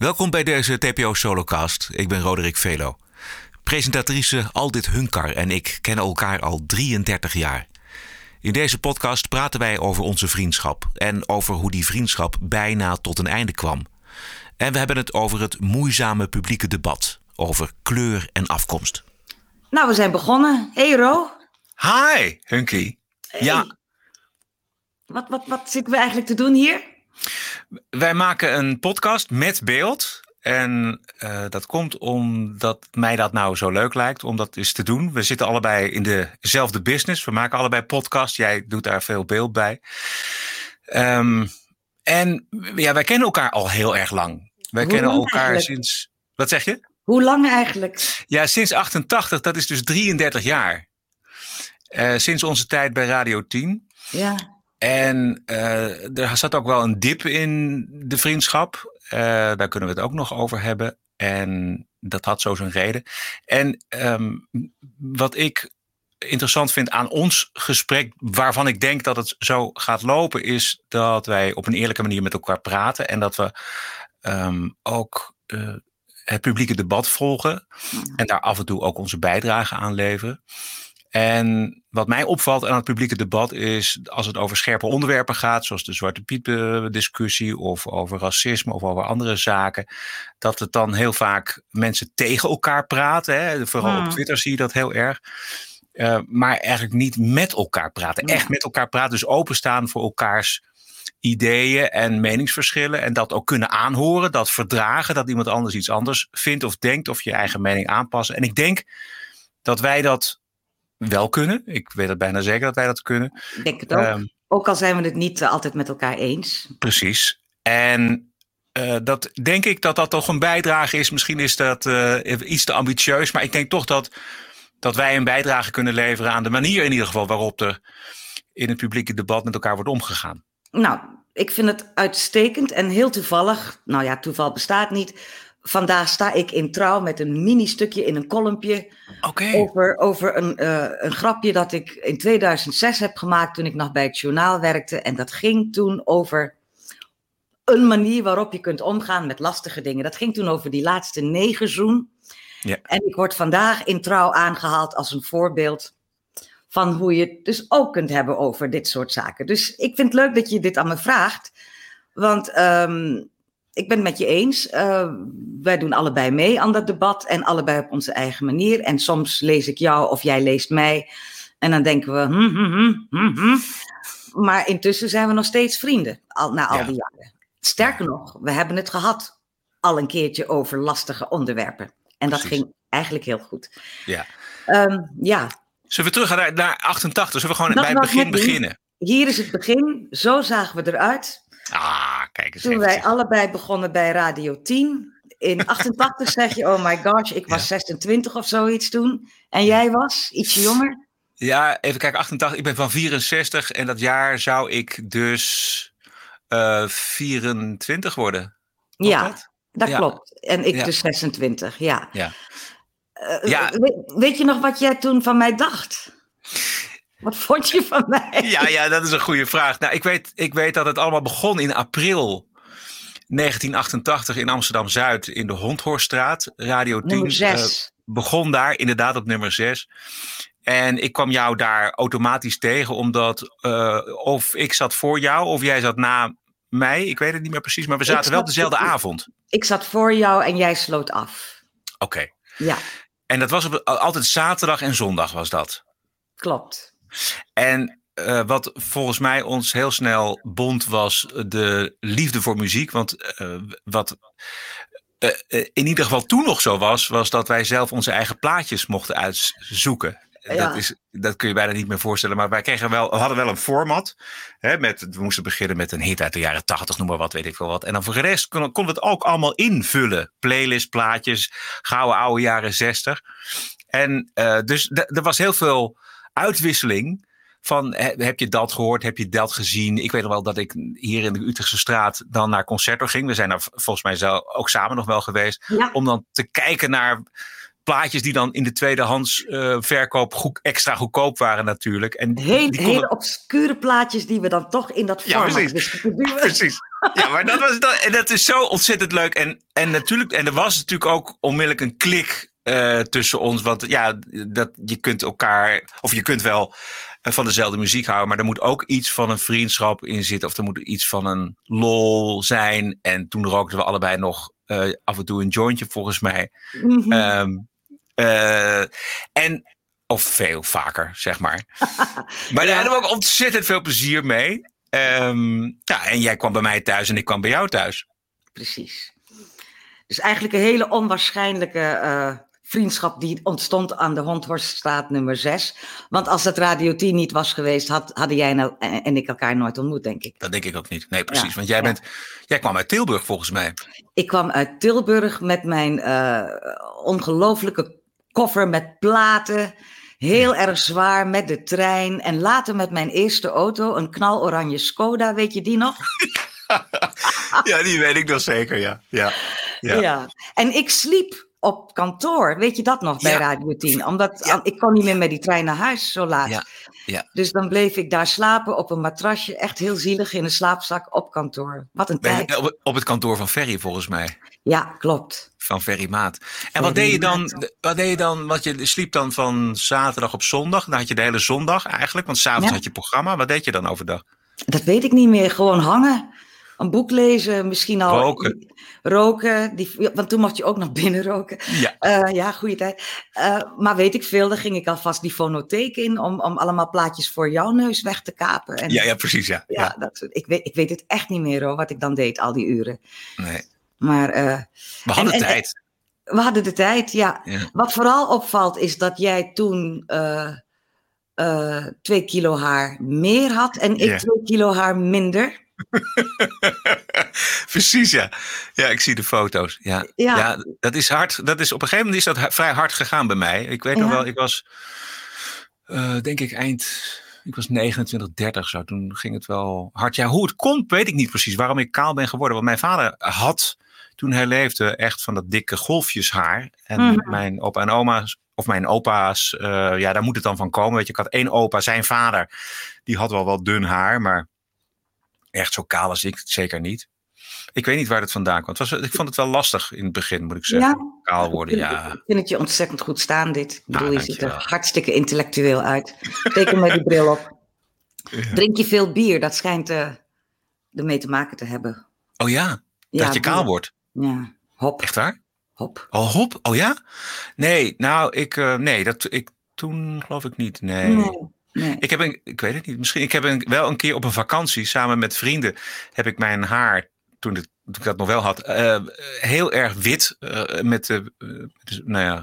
Welkom bij deze TPO Solocast. Ik ben Roderick Velo. Presentatrice Aldit Hunkar en ik kennen elkaar al 33 jaar. In deze podcast praten wij over onze vriendschap en over hoe die vriendschap bijna tot een einde kwam. En we hebben het over het moeizame publieke debat over kleur en afkomst. Nou, we zijn begonnen. Hey Ro. Hi, Hunky. Ja. Wat, wat, wat zitten we eigenlijk te doen hier? Wij maken een podcast met beeld. En uh, dat komt omdat mij dat nou zo leuk lijkt om dat eens te doen. We zitten allebei in dezelfde business. We maken allebei podcast. Jij doet daar veel beeld bij. Um, en ja, wij kennen elkaar al heel erg lang. Wij Hoe kennen elkaar eigenlijk? sinds. Wat zeg je? Hoe lang eigenlijk? Ja, sinds 88. Dat is dus 33 jaar. Uh, sinds onze tijd bij Radio 10. Ja. En uh, er zat ook wel een dip in de vriendschap. Uh, daar kunnen we het ook nog over hebben. En dat had zo zijn reden. En um, wat ik interessant vind aan ons gesprek, waarvan ik denk dat het zo gaat lopen, is dat wij op een eerlijke manier met elkaar praten. En dat we um, ook uh, het publieke debat volgen. En daar af en toe ook onze bijdrage aan leveren. En wat mij opvalt aan het publieke debat is, als het over scherpe onderwerpen gaat, zoals de Zwarte Piet discussie of over racisme of over andere zaken, dat het dan heel vaak mensen tegen elkaar praten. Hè? Vooral Hmm. op Twitter zie je dat heel erg. Uh, maar eigenlijk niet met elkaar praten. Echt met elkaar praten, dus openstaan voor elkaars ideeën en meningsverschillen. En dat ook kunnen aanhoren, dat verdragen, dat iemand anders iets anders vindt of denkt of je eigen mening aanpassen. En ik denk dat wij dat wel kunnen. Ik weet het bijna zeker dat wij dat kunnen. Ik denk het ook. Um, ook al zijn we het niet uh, altijd met elkaar eens. Precies. En uh, dat denk ik dat dat toch een bijdrage is. Misschien is dat uh, iets te ambitieus, maar ik denk toch dat, dat wij een bijdrage kunnen leveren aan de manier in ieder geval waarop er in het publieke debat met elkaar wordt omgegaan. Nou, ik vind het uitstekend en heel toevallig. Nou ja, toeval bestaat niet. Vandaag sta ik in trouw met een mini-stukje in een kolompje okay. over, over een, uh, een grapje dat ik in 2006 heb gemaakt toen ik nog bij het journaal werkte. En dat ging toen over een manier waarop je kunt omgaan met lastige dingen. Dat ging toen over die laatste negerzoen. Ja. En ik word vandaag in trouw aangehaald als een voorbeeld van hoe je het dus ook kunt hebben over dit soort zaken. Dus ik vind het leuk dat je dit aan me vraagt. Want um, ik ben het met je eens. Uh, wij doen allebei mee aan dat debat en allebei op onze eigen manier. En soms lees ik jou of jij leest mij. En dan denken we. Hm, hm, hm, hm. Maar intussen zijn we nog steeds vrienden, al, na al ja. die jaren. Sterker nog, we hebben het gehad al een keertje over lastige onderwerpen. En dat ging eigenlijk heel goed. Ja. Um, ja. Zullen we terug naar, naar 88? Zullen we gewoon bij het begin beginnen? Hier is het begin. Zo zagen we eruit. Ah, kijk eens Toen wij allebei begonnen bij Radio 10. In 88 zeg je, oh my gosh, ik was Ja. 26 of zoiets toen. En jij was ietsje jonger. Ja, even kijken, 88. Ik ben van 64 en dat jaar zou ik dus eh 24 worden. Klopt ja, dat? dat Ja. klopt. En ik Ja. dus 26, ja. Ja. Eh, Ja. we- weet je nog wat jij toen van mij dacht? Wat vond je van mij? Ja, ja, dat is een goede vraag. Nou, ik weet, ik weet dat het allemaal begon in april 1988 in Amsterdam-Zuid in de Hondhorststraat. Radio 10 Nummer eh, 6. begon daar, inderdaad op nummer 6. En ik kwam jou daar automatisch tegen, omdat uh, of ik zat voor jou of jij zat na mij. Ik weet het niet meer precies, maar we zaten wel dezelfde avond. ik zat voor jou en jij sloot af. Oké. Ja, En dat was op, altijd zaterdag en zondag was dat. klopt. En uh, wat volgens mij ons heel snel bond was de liefde voor muziek. Want uh, wat uh, in ieder geval toen nog zo was, was dat wij zelf onze eigen plaatjes mochten uitzoeken. Ja. Dat, is, dat kun je bijna niet meer voorstellen. Maar wij kregen wel, we hadden wel een format. Hè, met, we moesten beginnen met een hit uit de jaren 80, noem maar wat, weet ik veel wat. En dan voor de rest konden konden we het ook allemaal invullen. Playlist, plaatjes, gouden oude jaren 60. En dus er was heel veel uitwisseling. Van heb je dat gehoord, heb je dat gezien? Ik weet nog wel dat ik hier in de Utrechtse straat dan naar concerten ging. We zijn daar volgens mij zelf ook samen nog wel geweest. Ja. Om dan te kijken naar plaatjes die dan in de tweedehands uh, verkoop goed, extra goedkoop waren natuurlijk. En Heel, die. Hele obscure plaatjes die we dan toch in dat Ja, format precies. wisten te duwen. Precies. ja, maar dat, was, dat, en dat is zo ontzettend leuk. En, en, natuurlijk, en er was natuurlijk ook onmiddellijk een klik uh, tussen ons. Want ja, dat, je kunt elkaar, of je kunt wel uh, van dezelfde muziek houden, maar er moet ook iets van een vriendschap in zitten. Of er moet iets van een lol zijn. En toen rookten we allebei nog uh, af en toe een jointje, volgens mij. Mm -hmm. um, en of veel vaker, zeg maar. maar daar hadden we ook ontzettend veel plezier mee. Um, ja, en jij kwam bij mij thuis en ik kwam bij jou thuis. Precies. Dus eigenlijk een hele onwaarschijnlijke uh, vriendschap die ontstond aan de Hondhorststraat nummer 6. Want als dat Radio 10 niet was geweest, had, hadden jij nou en ik elkaar nooit ontmoet, denk ik. Dat denk ik ook niet. Nee, precies. Ja, want jij, bent, jij kwam uit Tilburg volgens mij. Ik kwam uit Tilburg met mijn uh, ongelofelijke koffer met platen. Heel erg zwaar met de trein. En later met mijn eerste auto, een knaloranje Skoda, weet je die nog? ja, die weet ik nog zeker, ja. Ja, ja. ja. En ik sliep op kantoor, weet je dat nog, bij ja. Radio 10? Omdat ja. ik kon niet meer met die trein naar huis zo laat. Ja. Ja. Dus dan bleef ik daar slapen op een matrasje, echt heel zielig in een slaapzak op kantoor. Wat een tijd. Op, op het kantoor van Ferry volgens mij. Ja, klopt. Van Ferry Maat. En Ferry wat deed je dan? Wat deed je dan? Want je sliep dan van zaterdag op zondag. Dan had je de hele zondag eigenlijk, want s'avonds had je programma. Wat deed je dan overdag? Dat weet ik niet meer. Gewoon hangen. Een boek lezen, misschien al. Roken. Roken, die, want toen mocht je ook nog binnen roken. Ja, uh, ja goede tijd. Uh, maar weet ik veel, dan ging ik alvast die fonotheek in om, om allemaal plaatjes voor jouw neus weg te kapen. En, ja, ja, precies, ja. ja, ja. Dat, ik, weet, ik weet het echt niet meer hoor, wat ik dan deed al die uren. Nee. Maar, uh, we hadden en, tijd. En, we hadden de tijd, ja. ja. Wat vooral opvalt is dat jij toen twee kilo haar meer had en ik Ja. twee kilo haar minder. Precies, ja. Ja, ik zie de foto's. Ja, Ja. ja. dat is hard. Dat is, op een gegeven moment is dat vrij hard gegaan bij mij. Ik weet nog Ja. wel, ik was, eh, denk ik, eind. Ik was 29, 30 zo. Toen ging het wel hard. Ja, hoe het komt, weet ik niet precies. Waarom ik kaal ben geworden. Want mijn vader had, toen hij leefde, echt van dat dikke golfjeshaar. En Mhm. mijn opa en oma's, of mijn opa's, eh, ja, daar moet het dan van komen. Weet je, ik had één opa, zijn vader. Die had wel wat dun haar, maar echt zo kaal als ik zeker niet. Ik weet niet waar het vandaan kwam. Het was, ik vond het wel lastig in het begin, moet ik zeggen. Ja. Kaal worden, Ik vind- ja. Ik vind het je ontzettend goed staan, dit. Ik bedoel, je ziet er hartstikke intellectueel uit. Zeker met die bril op. Ja. Drink je veel bier? Dat schijnt eh ermee te maken te hebben. Oh ja, Ja, dat je kaal bier. wordt. Ja, hop, Echt waar? hop. Oh, hop. Oh ja? Nee, nou, ik, eh, nee, dat, ik, toen geloof ik niet. Nee. Nee, nee. Ik heb een, ik weet het niet, misschien, ik heb een, wel een keer op een vakantie samen met vrienden, heb ik mijn haar, toen, het, toen ik dat nog wel had, eh, heel erg wit, eh, met, eh, eh, dus, nou ja,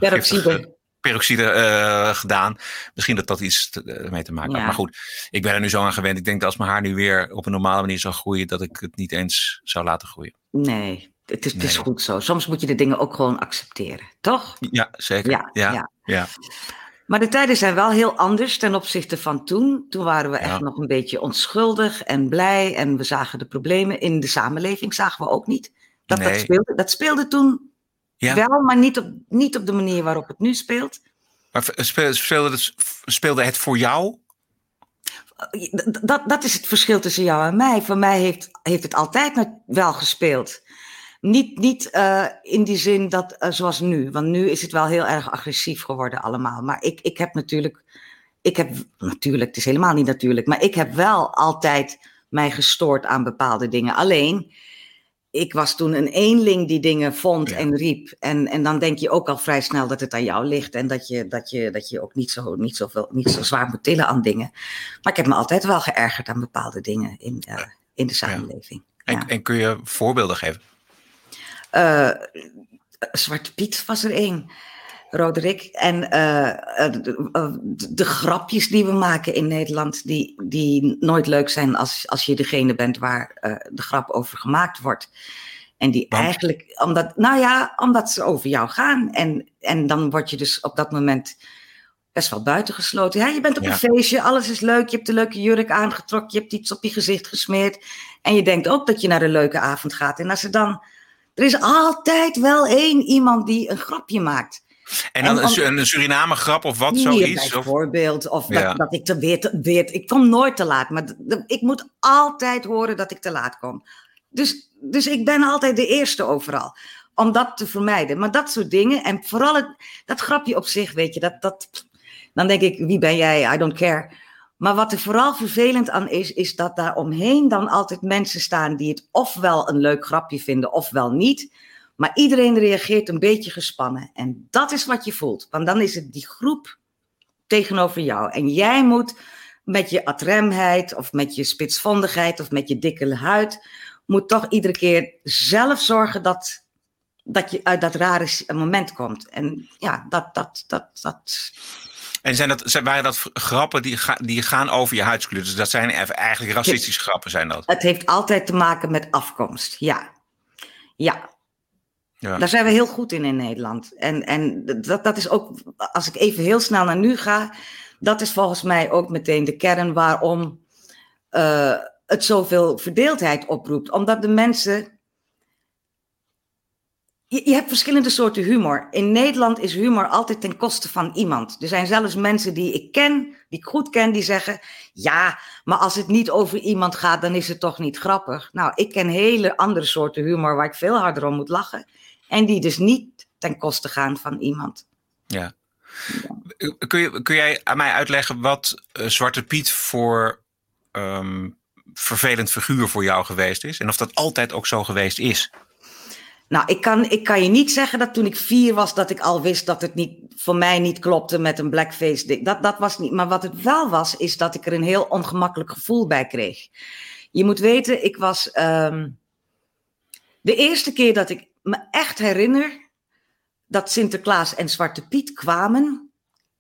Peroxide. gedaan. Misschien dat dat iets te- mee te maken had. Maar goed, ik ben er nu zo aan gewend. Ik denk dat als mijn haar nu weer op een normale manier zou groeien, dat ik het niet eens zou laten groeien. Nee, het is, het is Nee. goed zo. Soms moet je de dingen ook gewoon accepteren, toch? Ja, zeker. Ja, ja, ja. ja. Maar de tijden zijn wel heel anders ten opzichte van toen. Toen waren we echt nog een beetje onschuldig en blij. En we zagen de problemen in de samenleving, zagen we ook niet. Dat, dat, speelde, dat speelde toen Ja. wel, maar niet op, niet op de manier waarop het nu speelt. Maar speelde, het, speelde het voor jou? Dat, dat is het verschil tussen jou en mij. Voor mij heeft, heeft het altijd wel gespeeld. Niet, niet eh, in die zin dat eh, zoals nu. Want nu is het wel heel erg agressief geworden allemaal. Maar ik, ik heb natuurlijk... Ik heb natuurlijk, het is helemaal niet natuurlijk. Maar ik heb wel altijd mij gestoord aan bepaalde dingen. Alleen, ik was toen een eenling die dingen vond Ja. en riep. En, en dan denk je ook al vrij snel dat het aan jou ligt. En dat je, dat je, dat je ook niet zo, niet, zoveel, niet zo zwaar moet tillen aan dingen. Maar ik heb me altijd wel geërgerd aan bepaalde dingen in, eh, in de samenleving. En, Ja. en kun je voorbeelden geven? Eh, Zwarte Piet was er één. Roderick. En eh, eh, de, de- de grapjes die we maken in Nederland, die, die nooit leuk zijn als, als je degene bent waar de grap over gemaakt wordt. En die Want? eigenlijk, omdat, nou ja, omdat ze over jou gaan. En, en dan word je dus op dat moment best wel buitengesloten. Ja, je bent op Ja. een feestje, alles is leuk, je hebt een leuke jurk aangetrokken, je hebt iets op je gezicht gesmeerd. En je denkt ook dat je naar een leuke avond gaat. En als er dan, er is altijd wel één iemand die een grapje maakt. En dan En een, een Suriname grap of wat, zoiets? Of, bijvoorbeeld. Of Ja. dat, dat ik te weer, te weer. Ik kom nooit te laat, maar ik moet altijd horen dat ik te laat kom. dus, dus ik ben altijd de eerste overal. Om dat te vermijden. Maar dat soort dingen. En vooral het, dat grapje op zich, weet je. Dat, dat, dan denk ik, wie ben jij? I don't care. Maar wat er vooral vervelend aan is, is dat daar omheen dan altijd mensen staan die het ofwel een leuk grapje vinden, ofwel niet. Maar iedereen reageert een beetje gespannen. En dat is wat je voelt. Want dan is het die groep tegenover jou. En jij moet met je atremheid, of met je spitsvondigheid, of met je dikke huid, moet toch iedere keer zelf zorgen dat, dat je uit dat rare moment komt. En ja, dat, dat, dat, dat en zijn dat, zijn, waren dat grappen die, die gaan over je huidskleur? Dus dat zijn eigenlijk racistische grappen, zijn dat? Het heeft altijd te maken met afkomst, ja. Ja. ja. Daar zijn we heel goed in in Nederland. En, en dat, dat is ook, als ik even heel snel naar nu ga, dat is volgens mij ook meteen de kern waarom uh, het zoveel verdeeldheid oproept. Omdat de mensen je, hebt verschillende soorten humor. In Nederland is humor altijd ten koste van iemand. Er zijn zelfs mensen die ik ken, die ik goed ken, die zeggen: Ja, maar als het niet over iemand gaat, dan is het toch niet grappig. Nou, ik ken hele andere soorten humor waar ik veel harder om moet lachen. En die dus niet ten koste gaan van iemand. Ja. Kun, je, kun jij aan mij uitleggen wat uh, Zwarte Piet voor um, vervelend figuur voor jou geweest is? En of dat altijd ook zo geweest is? Nou, ik kan, ik kan je niet zeggen dat toen ik vier was, dat ik al wist dat het niet, voor mij niet klopte met een blackface. Dat, dat was niet. Maar wat het wel was, is dat ik er een heel ongemakkelijk gevoel bij kreeg. Je moet weten, ik was. Um, de eerste keer dat ik me echt herinner dat Sinterklaas en Zwarte Piet kwamen.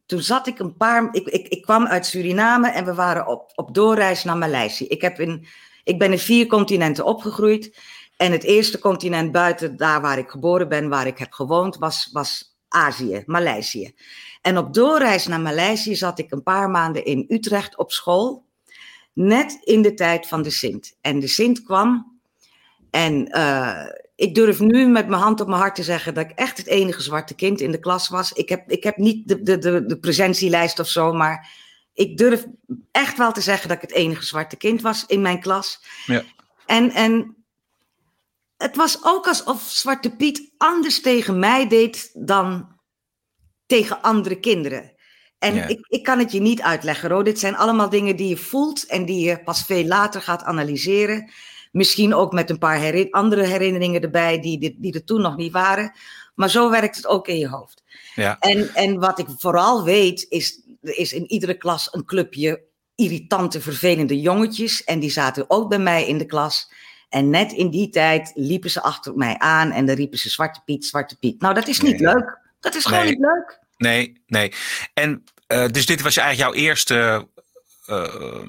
Toen zat ik een paar. Ik, ik, ik kwam uit Suriname en we waren op, op doorreis naar Maleisië. Ik, heb in, ik ben in vier continenten opgegroeid. En het eerste continent buiten daar waar ik geboren ben, waar ik heb gewoond, was, was Azië, Maleisië. En op doorreis naar Maleisië zat ik een paar maanden in Utrecht op school. Net in de tijd van de Sint. En de Sint kwam. En uh, ik durf nu met mijn hand op mijn hart te zeggen dat ik echt het enige zwarte kind in de klas was. Ik heb, ik heb niet de, de, de, de presentielijst of zo, maar ik durf echt wel te zeggen dat ik het enige zwarte kind was in mijn klas. Ja. En, en het was ook alsof Zwarte Piet anders tegen mij deed dan tegen andere kinderen. En ik, ik kan het je niet uitleggen, Ro. Dit zijn allemaal dingen die je voelt en die je pas veel later gaat analyseren. Misschien ook met een paar andere herinneringen erbij die, die, er toen nog niet waren. Maar zo werkt het ook in je hoofd. Ja. En, en wat ik vooral weet, is er is in iedere klas een clubje irritante, vervelende jongetjes. En die zaten ook bij mij in de klas. En net in die tijd liepen ze achter mij aan en dan riepen ze Zwarte Piet, Zwarte Piet. Nou, dat is niet leuk. Dat is gewoon niet leuk. Nee, nee. En uh, dus dit was eigenlijk jouw eerste, uh,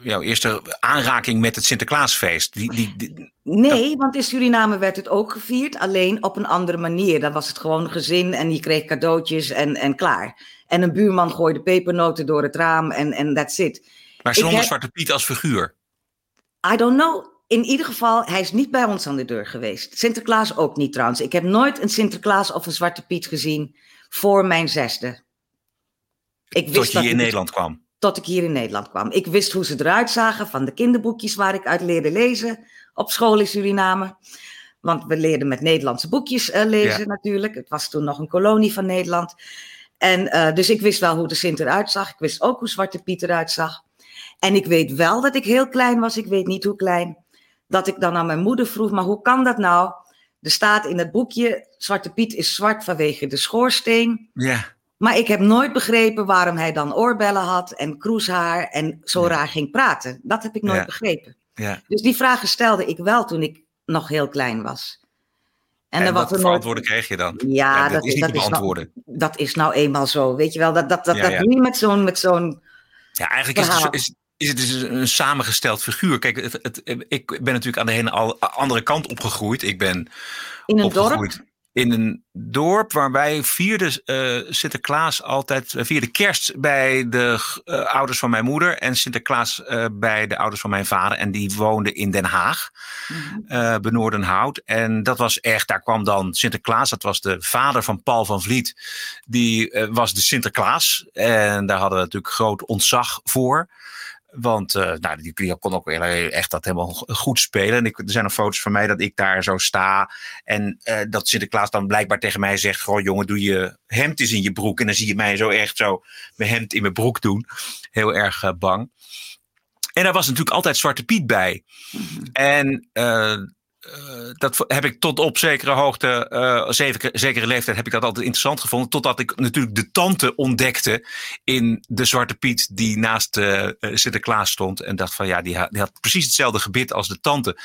jouw eerste aanraking met het Sinterklaasfeest? Die, die, die nee, want in Suriname werd het ook gevierd, alleen op een andere manier. Dan was het gewoon gezin en je kreeg cadeautjes en, en klaar. En een buurman gooide pepernoten door het raam en, en that's it. Maar zonder heb... Zwarte Piet als figuur? I don't know. In ieder geval, hij is niet bij ons aan de deur geweest. Sinterklaas ook niet trouwens. Ik heb nooit een Sinterklaas of een Zwarte Piet gezien voor mijn zesde. Ik wist tot je hier in Nederland kwam? Tot ik hier in Nederland kwam. Ik wist hoe ze eruit zagen van de kinderboekjes waar ik uit leerde lezen op school in Suriname. Want we leerden met Nederlandse boekjes uh, lezen natuurlijk. Het was toen nog een kolonie van Nederland. En uh, dus ik wist wel hoe de Sint eruit zag. Ik wist ook hoe Zwarte Piet eruit zag. En ik weet wel dat ik heel klein was, ik weet niet hoe klein. Dat ik dan aan mijn moeder vroeg, maar hoe kan dat nou? Er staat in het boekje, Zwarte Piet is zwart vanwege de schoorsteen. Ja. Maar ik heb nooit begrepen waarom hij dan oorbellen had en kroeshaar en zo raar ging praten. Dat heb ik nooit begrepen. Ja. Dus die vragen stelde ik wel toen ik nog heel klein was. En, en wat voor antwoorden kreeg je dan? Ja, dat, is beantwoorden. Is nou, dat is nou eenmaal zo. Weet je wel, dat, dat, dat, dat niet met zo'n. Met zo'n ja, eigenlijk is het, is, is het dus een samengesteld figuur. Kijk, het, het, ik ben natuurlijk aan de hele andere kant opgegroeid. Ik ben in een dorp? In een dorp waarbij vierde uh, Sinterklaas altijd uh, vierde kerst bij de uh, ouders van mijn moeder en Sinterklaas bij de ouders van mijn vader. En die woonden in Den Haag, -hmm. Benoordenhout. En dat was echt, daar kwam dan Sinterklaas, dat was de vader van Paul van Vliet. Die was de Sinterklaas. En daar hadden we natuurlijk groot ontzag voor. Want uh, nou, die, die kon ook echt dat helemaal goed spelen. En ik, er zijn nog foto's van mij dat ik daar zo sta. En uh, dat Sinterklaas dan blijkbaar tegen mij zegt: Goh, jongen, doe je hemd eens in je broek. En dan zie je mij zo echt zo mijn hemd in mijn broek doen. Heel erg uh, bang. En daar was natuurlijk altijd Zwarte Piet bij. Mm -hmm. En uh, dat heb ik tot op zekere hoogte, uh, zekere, leeftijd, heb ik dat altijd interessant gevonden. Totdat ik natuurlijk de tante ontdekte in de Zwarte Piet die naast uh, Sinterklaas stond. En dacht van ja, die, die had precies hetzelfde gebit als de tante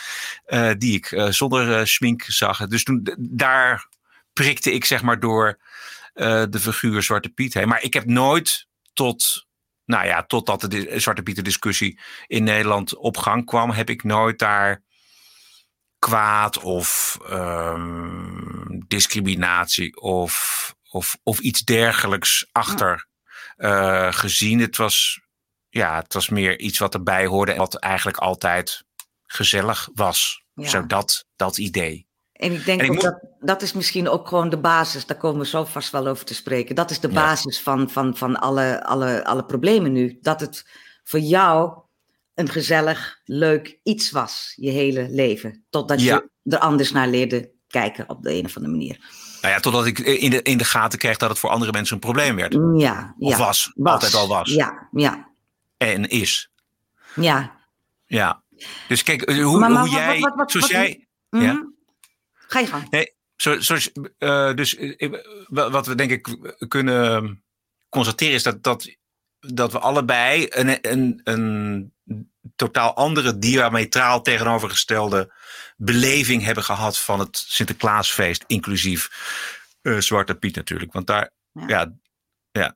die ik zonder schmink zag. Dus toen daar prikte ik zeg maar door de figuur Zwarte Piet heen. Maar ik heb nooit tot nou ja, totdat de Zwarte Pieten discussie in Nederland op gang kwam, heb ik nooit daar kwaad of um, discriminatie of, of, of iets dergelijks achter uh, gezien. Het was, ja, het was meer iets wat erbij hoorde en wat eigenlijk altijd gezellig was. Ja. Zo dat, dat idee. En ik denk en ik moet... dat dat is misschien ook gewoon de basis, daar komen we zo vast wel over te spreken. Dat is de basis ja. van, van, van alle, alle, alle problemen nu. Dat het voor jou een gezellig, leuk iets was, je hele leven. Totdat ja. je er anders naar leerde kijken op de een of andere manier. Nou ja, totdat ik in de, in de gaten kreeg dat het voor andere mensen een probleem werd. Ja, of ja. was, was, altijd al was. Ja, ja. En is. Ja. Ja. Dus kijk, hoe, maar, maar, hoe jij, wat, wat, zoals jij... Mm Ja? Ga je gang. Nee, zo, zo, uh, dus uh, wat we denk ik kunnen constateren is dat, dat, dat we allebei een, een, een totaal andere, diametraal tegenovergestelde beleving hebben gehad van het Sinterklaasfeest, inclusief uh, Zwarte Piet natuurlijk. Want daar, ja. ja, ja.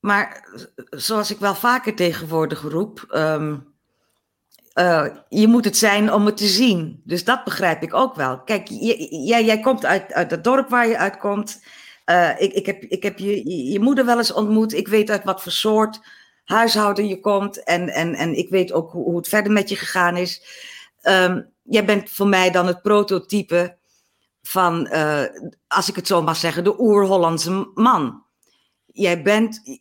Maar zoals ik wel vaker tegenwoordig roep, um, uh, je moet het zijn om het te zien. Dus dat begrijp ik ook wel. Kijk, jij, jij komt uit, uit het dorp waar je uitkomt. Uh, ik, ik, heb, ik heb je, je moeder wel eens ontmoet. Ik weet uit wat voor soort huishouden je komt. En, en, en ik weet ook hoe, hoe het verder met je gegaan is. Um, jij bent voor mij dan het prototype van, uh, als ik het zo mag zeggen, de oer-Hollandse man. Jij bent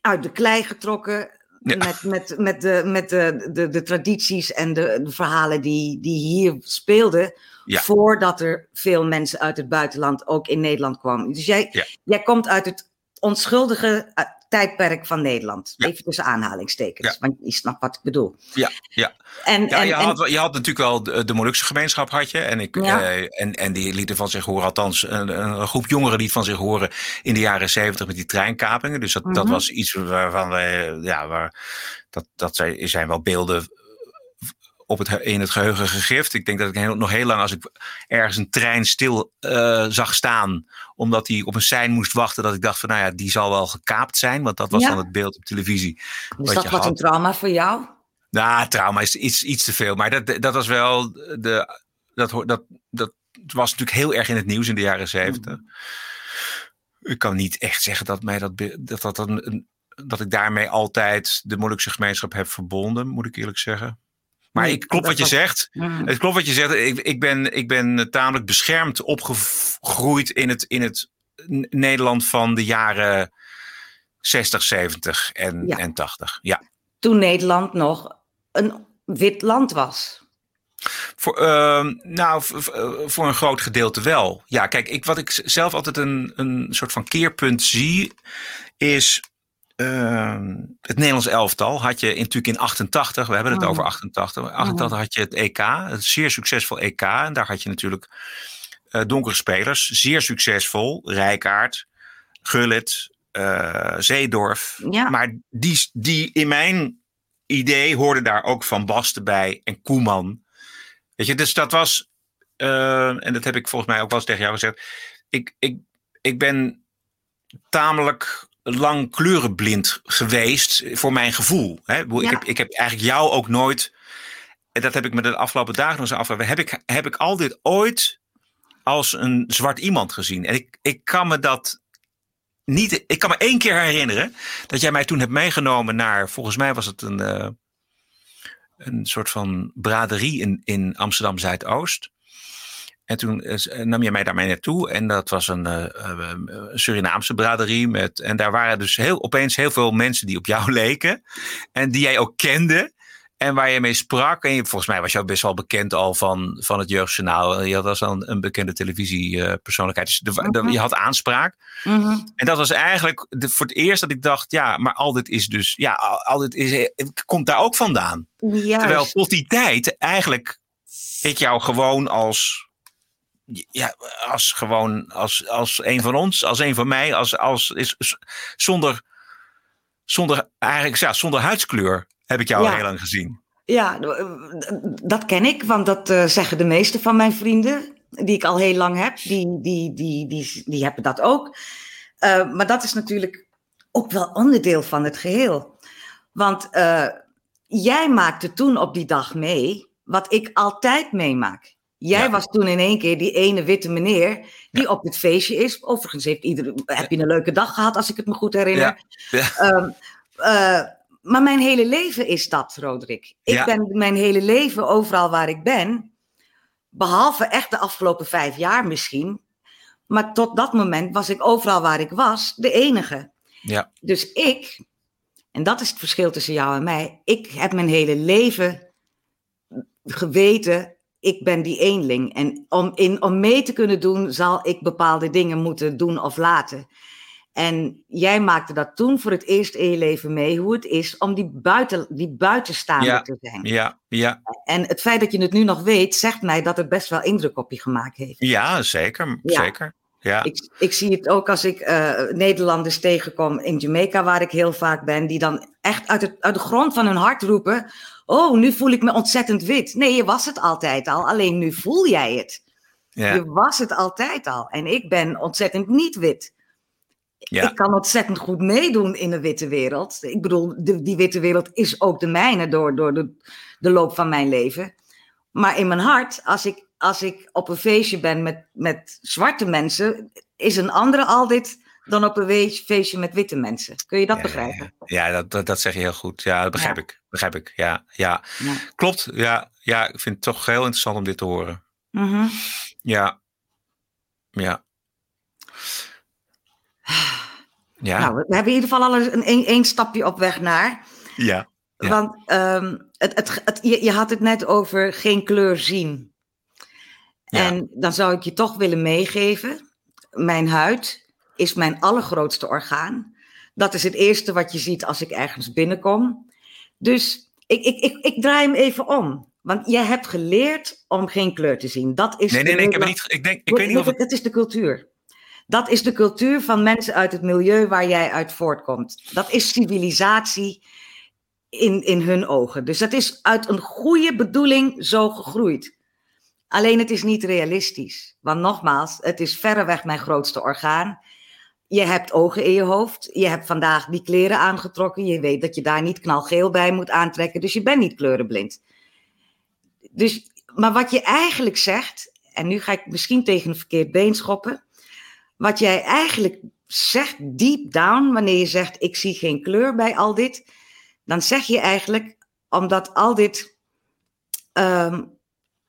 uit de klei getrokken ja. met, met, met, de, met de, de, de tradities en de, de verhalen die, die hier speelden. Ja. Voordat er veel mensen uit het buitenland ook in Nederland kwamen. Dus jij, ja. jij komt uit het onschuldige tijdperk van Nederland. Ja. Even tussen aanhalingstekens, Ja. want je snapt wat ik bedoel. Ja, ja. En, ja en, je, en- had, je had natuurlijk wel de, de Molukse gemeenschap had je. En, ik, eh, en, en die lieten van zich horen, althans een, een groep jongeren liet van zich horen in de jaren zeventig met die treinkapingen. Dus dat, dat Mhm. was iets waarvan wij, ja, waar, dat, dat zijn, zijn wel beelden op het, in het geheugen gegrift. Ik denk dat ik heel, nog heel lang, als ik ergens een trein stil eh, zag staan, omdat hij op een sein moest wachten, dat ik dacht van, nou ja, die zal wel gekaapt zijn, want dat was Ja. dan het beeld op televisie. dus wat dat was een trauma voor jou? Nou, trauma is iets, iets te veel. Maar dat, dat was wel de. Dat, dat, dat was natuurlijk heel erg in het nieuws in de jaren zeventig. Ik kan niet echt zeggen dat mij dat. dat, dat, een, een- dat ik daarmee altijd de Molukse gemeenschap heb verbonden, moet ik eerlijk zeggen. Maar ik klopt wat je zegt. Het klopt wat je zegt. Ik, ik, ben, ik ben tamelijk beschermd opgegroeid in het, in het Nederland van de jaren 60, 70 en, Ja. en 80. Ja. Toen Nederland nog een wit land was. Voor, ehm, nou, eh, voor een groot gedeelte wel. Ja, kijk, ik, wat ik zelf altijd een, een soort van keerpunt zie, is ehm, het Nederlands elftal. Had je in, natuurlijk in 88, we hebben het Mhm. over 88. 88 had je het EK, het zeer succesvol EK. En daar had je natuurlijk eh, donkere spelers, zeer succesvol. Rijkaard, Gullit, eh, Zeedorf. Ja. Maar die, die in mijn idee hoorde daar ook Van Basten bij en Koeman. Weet je, dus dat was, eh, en dat heb ik volgens mij ook wel eens tegen jou gezegd. Ik, ik, ik ben tamelijk lang kleurenblind geweest voor mijn gevoel. Hè? Ik, Ja. heb, ik heb eigenlijk jou ook nooit, en dat heb ik me de afgelopen dagen nog eens afgevraagd, heb ik, heb ik altijd ooit als een zwart iemand gezien. En ik, ik kan me dat niet, ik kan me één keer herinneren dat jij mij toen hebt meegenomen naar, volgens mij was het een, eh, een soort van braderie in, in Amsterdam Zuidoost. En toen nam je mij daarmee naartoe. En dat was een uh, Surinaamse braderie. Met, en daar waren dus heel, opeens heel veel mensen die op jou leken. En die jij ook kende. En waar je mee sprak. En je, volgens mij was je ook best wel bekend al van, van het Jeugdjournaal. Je had als een, een bekende televisiepersoonlijkheid. Dus de, de, je had aanspraak. Mhm. En dat was eigenlijk de, voor het eerst dat ik dacht. Ja, maar al dit is dus. Ja, al dit is, komt daar ook vandaan. Terwijl tot die tijd eigenlijk ik jou gewoon als ja, als gewoon als, als een van ons, als een van mij, als, als is, zonder, zonder, eigenlijk, ja, zonder huidskleur heb ik jou al heel lang gezien. Ja, dat ken ik, want dat uh, zeggen de meeste van mijn vrienden, die ik al heel lang heb, die, die, die, die, die hebben dat ook. Uh, maar dat is natuurlijk ook wel onderdeel van het geheel. Want uh, jij maakte toen op die dag mee wat ik altijd meemaak. Jij was toen in één keer die ene witte meneer die op het feestje is. Overigens heeft iedereen, heb je een leuke dag gehad, als ik het me goed herinner. Um, uh, maar mijn hele leven is dat, Roderick. Ik ben mijn hele leven overal waar ik ben, behalve echt de afgelopen vijf jaar misschien. Maar tot dat moment was ik overal waar ik was de enige. Ja. Dus ik, en dat is het verschil tussen jou en mij, ik heb mijn hele leven geweten ik ben die eenling. En om, in, om mee te kunnen doen, zal ik bepaalde dingen moeten doen of laten. En jij maakte dat toen voor het eerst in je leven mee, hoe het is om die, buiten, die buitenstaander te zijn. Ja, ja. En het feit dat je het nu nog weet, zegt mij dat het best wel indruk op je gemaakt heeft. Ja, zeker. zeker. Ja. Ik, ik zie het ook als ik uh, Nederlanders tegenkom in Jamaica, waar ik heel vaak ben, die dan echt uit, het, uit de grond van hun hart roepen: Oh, nu voel ik me ontzettend wit. Nee, je was het altijd al, alleen nu voel jij het. Ja. Je was het altijd al. En ik ben ontzettend niet wit. Ja. Ik kan ontzettend goed meedoen in de witte wereld. Ik bedoel, de, die witte wereld is ook de mijne door, door de, de loop van mijn leven. Maar in mijn hart, als ik, als ik op een feestje ben met, met zwarte mensen, is een andere altijd dan op een feestje met witte mensen. Kun je dat begrijpen? Ja, dat, dat, zeg je heel goed. Ja, dat begrijp ik. Begrijp ik. Ja, ja. Klopt. Ja, ja, ik vind het toch heel interessant om dit te horen. Mhm. Ja. Ja. Ja. Nou, we hebben in ieder geval al een, een, een stapje op weg naar. Ja. Want um, het, het, het, je, je, had het net over geen kleur zien. En dan zou ik je toch willen meegeven. Mijn huid is mijn allergrootste orgaan. Dat is het eerste wat je ziet als ik ergens binnenkom. Dus ik, ik, ik, ik draai hem even om. Want jij hebt geleerd om geen kleur te zien. Dat is nee, nee, nee, ik heb niet. Ik denk, ik weet niet of het... het is de cultuur. Dat is de cultuur van mensen uit het milieu waar jij uit voortkomt. Dat is civilisatie in, in hun ogen. Dus dat is uit een goede bedoeling zo gegroeid. Alleen het is niet realistisch. Want nogmaals, het is verreweg mijn grootste orgaan. Je hebt ogen in je hoofd. Je hebt vandaag die kleren aangetrokken. Je weet dat je daar niet knalgeel bij moet aantrekken. Dus je bent niet kleurenblind. Dus, maar wat je eigenlijk zegt, en nu ga ik misschien tegen een verkeerd been schoppen. Wat jij eigenlijk zegt deep down, wanneer je zegt ik zie geen kleur bij al dit, dan zeg je eigenlijk omdat al dit ehm,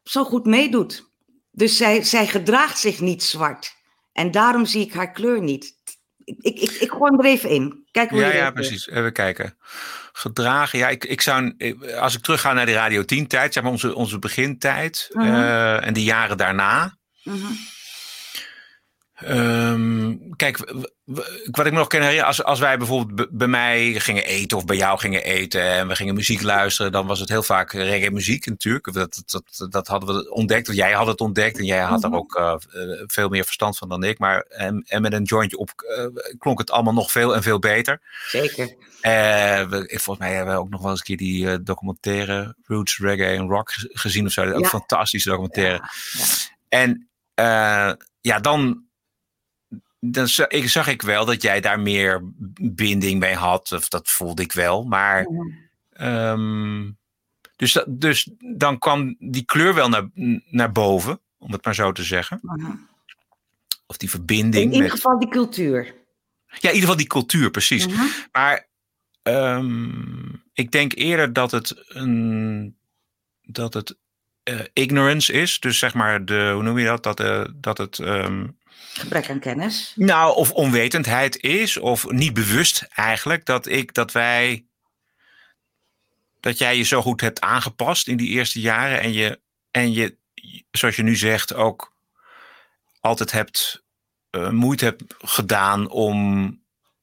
zo goed meedoet. Dus zij, zij gedraagt zich niet zwart. En daarom zie ik haar kleur niet. Ik, ik, ik, ik gooi hem er even in. Kijk hoe ja, ja, precies. Even kijken. Gedragen. Ja, ik, ik zou, als ik terugga naar de Radio 10 tijd, zeg maar onze, onze begintijd uh en de jaren daarna. Uh Um, kijk, wat ik me nog kan herinneren, als, als wij bijvoorbeeld bij mij gingen eten of bij jou gingen eten en we gingen muziek luisteren, dan was het heel vaak reggae muziek natuurlijk. Dat, dat, dat hadden we ontdekt, of jij had het ontdekt en jij had mm er ook uh, veel meer verstand van dan ik. Maar en, en met een jointje op uh, klonk het allemaal nog veel en veel beter. Zeker. Uh, we, volgens mij hebben we ook nog wel eens een keer die documentaire Roots, Reggae en Rock gezien of zo. Ook fantastische documentaire. Ja. En ja, dan dan zag ik wel dat jij daar meer binding mee had. Of dat voelde ik wel. Maar. Ehm, dus, dus dan kwam die kleur wel naar, naar boven, om het maar zo te zeggen. Of die verbinding. In ieder geval die cultuur. Ja, in ieder geval die cultuur, precies. Maar um, ik denk eerder dat het een. Dat het ignorance is. Dus zeg maar, de, hoe noem je dat? Dat, dat het. Ehm, Gebrek aan kennis. Nou, of onwetendheid is, of niet bewust eigenlijk, dat ik, dat wij. Dat jij je zo goed hebt aangepast in die eerste jaren en je, en je zoals je nu zegt, ook altijd hebt uh, moeite hebt gedaan om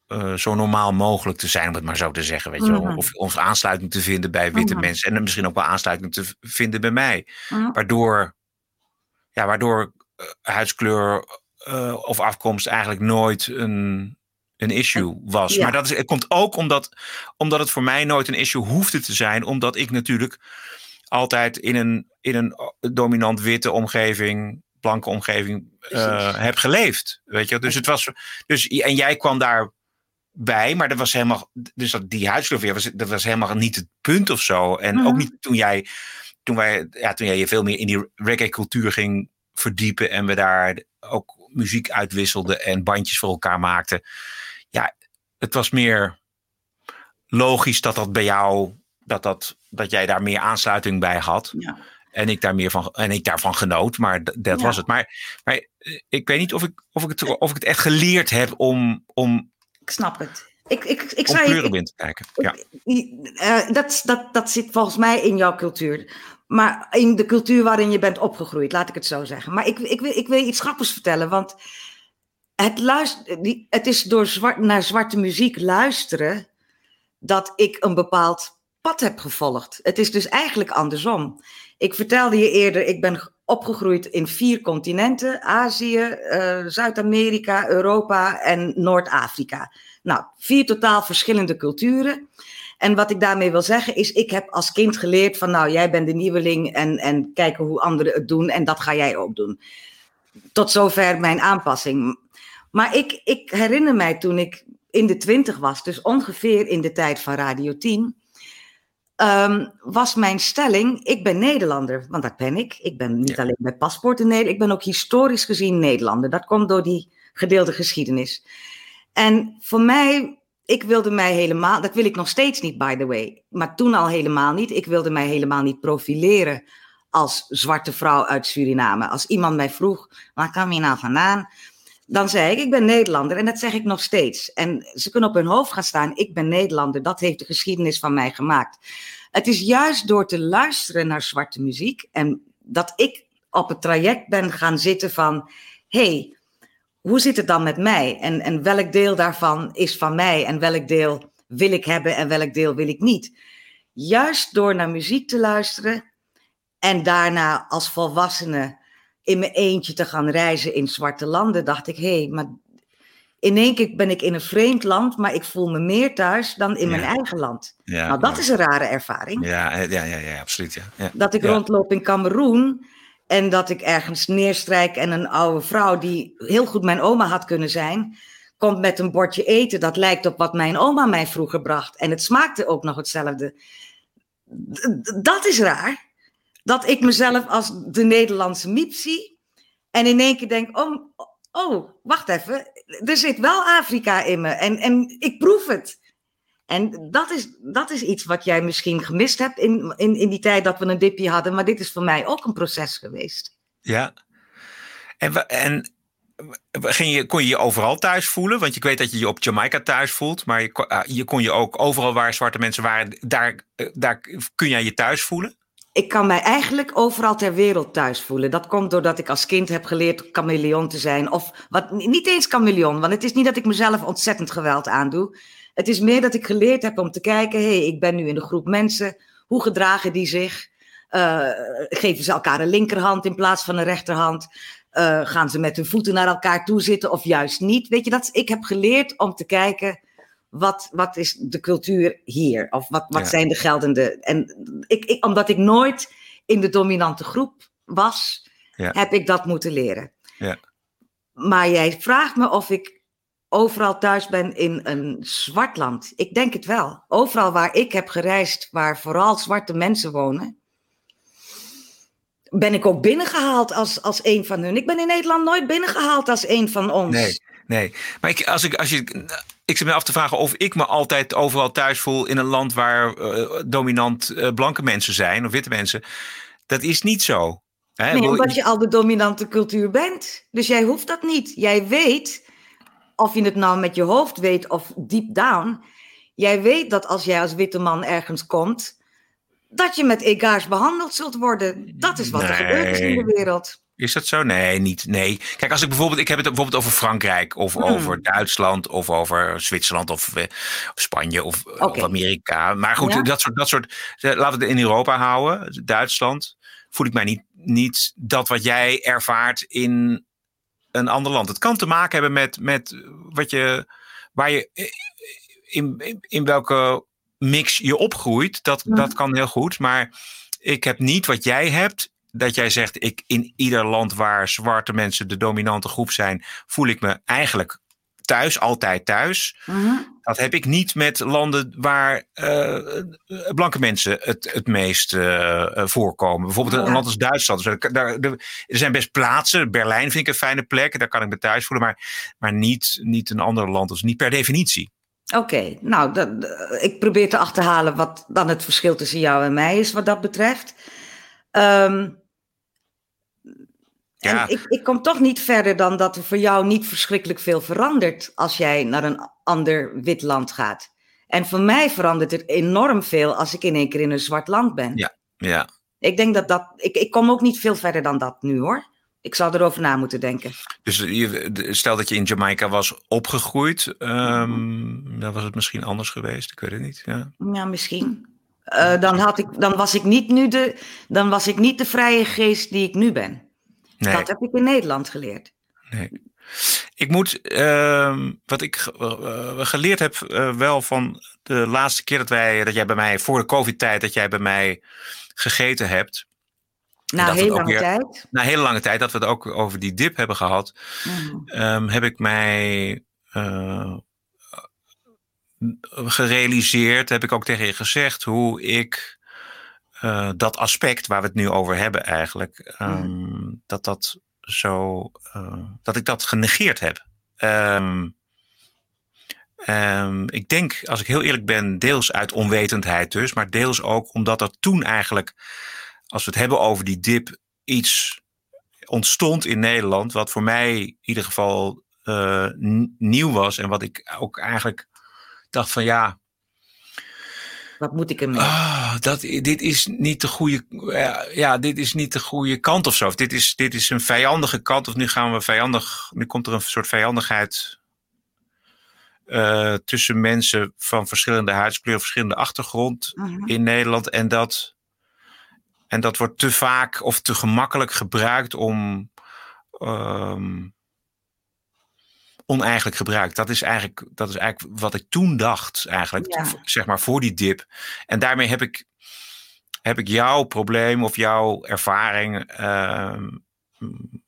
uh, zo normaal mogelijk te zijn, om het maar zo te zeggen. Weet je? Mhm. Of, of aansluiting te vinden bij witte mhm. mensen. En misschien ook wel aansluiting te vinden bij mij. Mhm. Waardoor, ja, waardoor uh, huidskleur of afkomst eigenlijk nooit een, een issue was. Maar dat is, het komt ook omdat, omdat het voor mij nooit een issue hoefde te zijn. Omdat ik natuurlijk altijd in een, in een dominant witte omgeving blanke omgeving uh, heb geleefd. Weet je, dus het was. Dus, en jij kwam daarbij, maar dat was helemaal. Dus dat, die huidskleur was, dat was helemaal niet het punt of zo. En ook mhm. niet toen jij. Toen, wij, ja, toen jij je veel meer in die reggae-cultuur ging verdiepen. en we daar ook muziek uitwisselden en bandjes voor elkaar maakten. Ja, het was meer logisch dat dat bij jou. Dat, dat, dat jij daar meer aansluiting bij had. Ja. En ik, daar meer van, en ik daarvan genoot, maar dat was het. Maar, maar eh, ik weet niet of ik, of, ik het, of ik het echt geleerd heb om. om ik snap het. Ik, ik, ik om kleurenblind te kijken. Ja. Uh, dat, dat, dat zit volgens mij in jouw cultuur. Maar in de cultuur waarin je bent opgegroeid, laat ik het zo zeggen. Maar ik, ik, wil, ik wil iets grappigs vertellen, want het, luister, het is door zwart, naar zwarte muziek luisteren dat ik een bepaald pad heb gevolgd. Het is dus eigenlijk andersom. Ik vertelde je eerder, ik ben opgegroeid in vier continenten: Azië, uh, Zuid-Amerika, Europa en Noord-Afrika. Nou, vier totaal verschillende culturen. En wat ik daarmee wil zeggen is, ik heb als kind geleerd van, nou, jij bent de nieuweling en, en kijken hoe anderen het doen en dat ga jij ook doen. Tot zover mijn aanpassing. Maar ik, ik herinner mij toen ik in de twintig was, dus ongeveer in de tijd van Radio 10, Ehm, was mijn stelling, ik ben Nederlander, want dat ben ik. Ik ben niet alleen bij paspoort in Nederland, ik ben ook historisch gezien Nederlander. Dat komt door die gedeelde geschiedenis. En voor mij, ik wilde mij helemaal, dat wil ik nog steeds niet, by the way, maar toen al helemaal niet. Ik wilde mij helemaal niet profileren als zwarte vrouw uit Suriname. Als iemand mij vroeg, waar kom je nou vandaan? Dan zei ik, ik ben Nederlander en dat zeg ik nog steeds. En ze kunnen op hun hoofd gaan staan, ik ben Nederlander, dat heeft de geschiedenis van mij gemaakt. Het is juist door te luisteren naar zwarte muziek en dat ik op het traject ben gaan zitten van, hey, hoe zit het dan met mij? En, en welk deel daarvan is van mij en welk deel wil ik hebben en welk deel wil ik niet? Juist door naar muziek te luisteren en daarna als volwassene in mijn eentje te gaan reizen in zwarte landen, dacht ik, hé, hey, maar in één keer ben ik in een vreemd land, maar ik voel me meer thuis dan in mijn eigen land. Ja, nou, dat is een rare ervaring. Ja, ja, ja, ja absoluut. Ja. Dat ik rondloop in Cameroen en dat ik ergens neerstrijk en een oude vrouw die heel goed mijn oma had kunnen zijn, komt met een bordje eten dat lijkt op wat mijn oma mij vroeger bracht. En het smaakte ook nog hetzelfde. Dat is raar dat ik mezelf als de Nederlandse miep zie. En in één keer denk, oh, oh, wacht even, er zit wel Afrika in me en, en ik proef het. En dat is, dat is iets wat jij misschien gemist hebt in, in, in die tijd dat we een dipje hadden. Maar dit is voor mij ook een proces geweest. Ja. En, en ging je, kon je je overal thuis voelen? Want ik weet dat je je op Jamaica thuis voelt. Maar je, ah, je kon je ook overal waar zwarte mensen waren, daar, eh, daar kun jij je thuis voelen? ik kan mij eigenlijk overal ter wereld thuis voelen. Dat komt doordat ik als kind heb geleerd chameleon te zijn. Of wat, niet eens chameleon, want het is niet dat ik mezelf ontzettend geweld aandoe. Het is meer dat ik geleerd heb om te kijken: hé, hey, ik ben nu in een groep mensen. Hoe gedragen die zich? Uh, geven ze elkaar een linkerhand in plaats van een rechterhand? Uh, gaan ze met hun voeten naar elkaar toe zitten of juist niet? Weet je, dat, ik heb geleerd om te kijken wat, wat is de cultuur hier? Of wat, wat zijn de geldende. En ik, ik, omdat ik nooit in de dominante groep was, heb ik dat moeten leren. Ja. Maar jij vraagt me of ik overal thuis ben in een zwart land. Ik denk het wel. Overal waar ik heb gereisd, waar vooral zwarte mensen wonen, ben ik ook binnengehaald als, als een van hun. Ik ben in Nederland nooit binnengehaald als een van ons. Nee, nee. Maar ik, als, ik, als je ik zit me af te vragen of ik me altijd overal thuis voel in een land waar uh, dominant uh, blanke mensen zijn of witte mensen. Dat is niet zo. Hè? Nee, omdat je al de dominante cultuur bent. Dus jij hoeft dat niet. Jij weet, of je het nou met je hoofd weet of deep down, jij weet dat als jij als witte man ergens komt, dat je met egaars behandeld zult worden. Dat is wat er gebeurt in de wereld. Is dat zo? Nee, niet. Nee. Kijk, als ik bijvoorbeeld, ik heb het bijvoorbeeld over Frankrijk of hmm. over Duitsland of over Zwitserland of, uh, Spanje of, eh, of, Amerika. Maar goed, dat soort, dat soort, eh, laten we het in Europa houden. Duitsland voel ik mij niet, niet dat wat jij ervaart in een ander land. Het kan te maken hebben met, met wat je, waar je, in, in, in welke mix je opgroeit. Dat, dat kan heel goed. Maar ik heb niet wat jij hebt dat jij zegt, ik, in ieder land waar zwarte mensen de dominante groep zijn, voel ik me eigenlijk thuis, altijd thuis. Mhm. Dat heb ik niet met landen waar uh, blanke mensen het, het meest uh, voorkomen. Bijvoorbeeld een land als Duitsland. Dus daar, er zijn best plaatsen. Berlijn vind ik een fijne plek. Daar kan ik me thuis voelen. Maar, maar niet, niet een ander land. Dus niet per definitie. Oké, nou, dat, ik probeer te achterhalen wat dan het verschil tussen jou en mij is wat dat betreft. Um, ja. ik, ik kom toch niet verder dan dat er voor jou niet verschrikkelijk veel verandert als jij naar een ander wit land gaat. En voor mij verandert het enorm veel als ik in één keer in een zwart land ben. Ja, ja. Ik denk dat dat. Ik, ik kom ook niet veel verder dan dat nu hoor. Ik zou erover na moeten denken. Dus je, stel dat je in Jamaica was opgegroeid, um, dan was het misschien anders geweest. Ik weet het niet. Ja, ja misschien. Uh, dan, had ik, dan, was ik niet nu de, dan was ik niet de vrije geest die ik nu ben. Nee. Dat heb ik in Nederland geleerd. Nee. Ik moet, uh, wat ik uh, geleerd heb, uh, wel van de laatste keer dat wij, dat jij bij mij, voor de COVID-tijd, dat jij bij mij gegeten hebt. Na hele lange weer, tijd. Na hele lange tijd, dat we het ook over die dip hebben gehad, mm. um, heb ik mij gerealiseerd, heb ik ook tegen je gezegd, hoe ik uh, dat aspect waar we het nu over hebben eigenlijk, um, dat dat zo, uh, dat ik dat genegeerd heb. Um, um, ik denk, als ik heel eerlijk ben, deels uit onwetendheid dus, maar deels ook omdat er toen eigenlijk, als we het hebben over die dip, iets ontstond in Nederland, wat voor mij in ieder geval uh, nieuw was en wat ik ook eigenlijk dacht van ja, wat moet ik ermee? Oh, dat, dit is niet de goede, ja, dit is niet de goede kant of zo. dit is, dit is een vijandige kant. Of nu gaan we vijandig, nu komt er een soort vijandigheid uh, tussen mensen van verschillende huidskleur, verschillende achtergrond mhm. in Nederland. En dat, en dat wordt te vaak of te gemakkelijk gebruikt om. Um, oneigenlijk gebruikt. Dat is eigenlijk, dat is eigenlijk wat ik toen dacht, eigenlijk, zeg maar voor die dip. En daarmee heb ik, heb ik jouw probleem of jouw ervaring uh,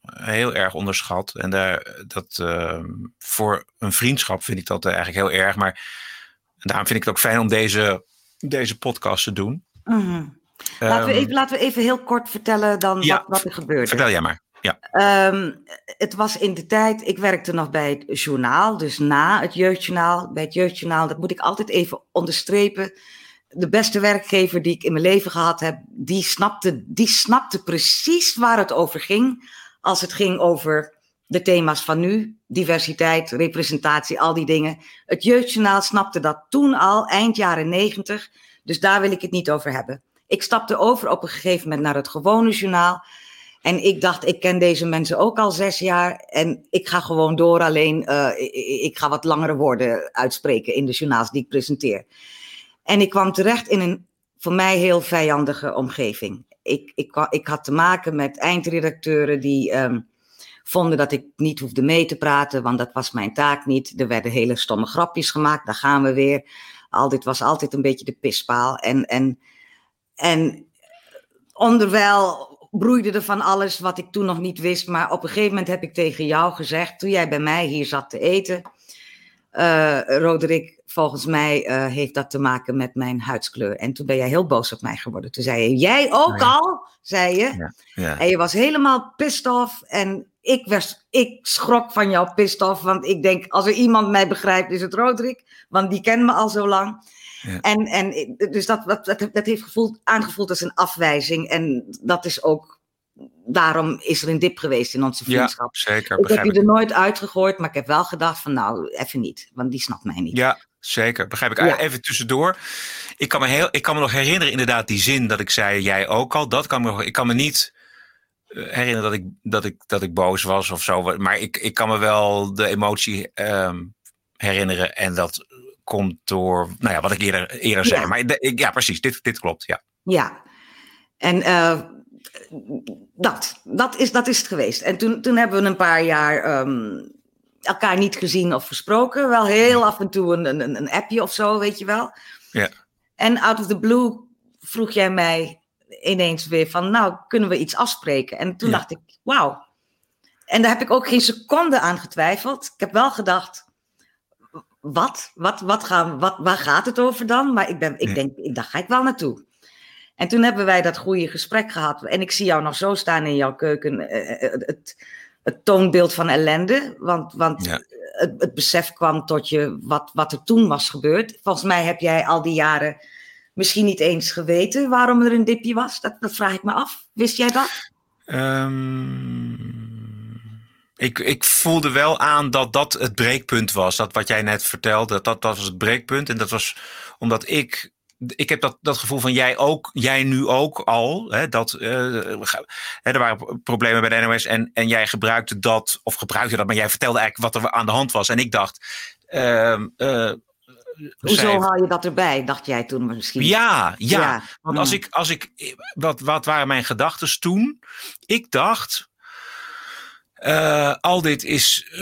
heel erg onderschat. En daar, dat, uh, voor een vriendschap vind ik dat eigenlijk heel erg. Maar daarom vind ik het ook fijn om deze, deze podcast te doen. Mm laten, we ehm, even, laten we even heel kort vertellen dan wat, wat er gebeurde. Vertel jij maar. Ja. Um, het was in de tijd, ik werkte nog bij het journaal, dus na het jeugdjournaal. Bij het jeugdjournaal, dat moet ik altijd even onderstrepen. De beste werkgever die ik in mijn leven gehad heb, die snapte, die snapte precies waar het over ging. Als het ging over de thema's van nu, diversiteit, representatie, al die dingen. Het jeugdjournaal snapte dat toen al, eind jaren negentig. Dus daar wil ik het niet over hebben. Ik stapte over op een gegeven moment naar het gewone journaal. En ik dacht, ik ken deze mensen ook al zes jaar en ik ga gewoon door. Alleen, uh, ik, ga wat langere woorden uitspreken in de journaals die ik presenteer. En ik kwam terecht in een voor mij heel vijandige omgeving. Ik, ik, ik had te maken met eindredacteuren die um, vonden dat ik niet hoefde mee te praten, want dat was mijn taak niet. Er werden hele stomme grapjes gemaakt, daar gaan we weer. Al dit was altijd een beetje de pispaal. En, en, en onderwijl broeide er van alles wat ik toen nog niet wist. Maar op een gegeven moment heb ik tegen jou gezegd, toen jij bij mij hier zat te eten. Uh, Roderick, volgens mij uh, heeft dat te maken met mijn huidskleur. En toen ben jij heel boos op mij geworden. Toen zei je, jij ook al, zei je. Ja, ja. En je was helemaal pissed off. En ik, was, ik schrok van jouw pissed off. Want ik denk, als er iemand mij begrijpt, is het Roderick. Want die kent me al zo lang. Ja. En, en dus dat, dat, dat, dat heeft gevoeld, aangevoeld als een afwijzing. En dat is ook daarom is er een dip geweest in onze vriendschap. Ja, zeker. Ik heb je er nooit uitgegooid, maar ik heb wel gedacht van nou, even niet. Want die snapt mij niet. Ja, zeker. Begrijp ik. Ja. Even tussendoor. Ik kan, me heel, ik kan me nog herinneren inderdaad die zin dat ik zei, jij ook al. Dat kan me nog, ik kan me niet eh, herinneren dat ik, dat ik, dat ik boos was of zo. Maar ik, ik kan me wel de emotie um, herinneren. En dat komt door, nou ja, wat ik eerder, eerder zei. Maar ik, ja, precies. Dit, dit klopt, ja. Ja. En uh, dat, dat is, dat is het geweest. En toen, toen hebben we een paar jaar um, elkaar niet gezien of gesproken. Wel heel af en toe een, een, een appje of zo, weet je wel. Ja. En out of the blue vroeg jij mij ineens weer van, nou, kunnen we iets afspreken? En toen dacht ik, wauw. En daar heb ik ook geen seconde aan getwijfeld. Ik heb wel gedacht, wat? Wat, wat gaan, wat, waar gaat het over dan? Maar ik, ben, ik denk, ik, daar ga ik wel naartoe. En toen hebben wij dat goede gesprek gehad. En ik zie jou nog zo staan in jouw keuken. Eh, eh, het, het toonbeeld van ellende. Want, want het, het, besef kwam tot je wat, wat er toen was gebeurd. Volgens mij heb jij al die jaren misschien niet eens geweten waarom er een dipje was. Dat, dat vraag ik me af. Wist jij dat? Um, ik, ik voelde wel aan dat dat het breekpunt was. Dat wat jij net vertelde, dat, dat was het breekpunt. En dat was omdat ik ik heb dat, dat gevoel van jij ook, jij nu ook al. Hè, dat, uh, hè, er waren problemen bij de NOS en, en jij gebruikte dat, of gebruikte dat, maar jij vertelde eigenlijk wat er aan de hand was. En ik dacht. Uh, uh, Hoezo haal je dat erbij, dacht jij toen misschien? Ja, ja. ja. Want als ik, als ik, wat, wat waren mijn gedachten toen? Ik dacht, uh, al dit is, uh,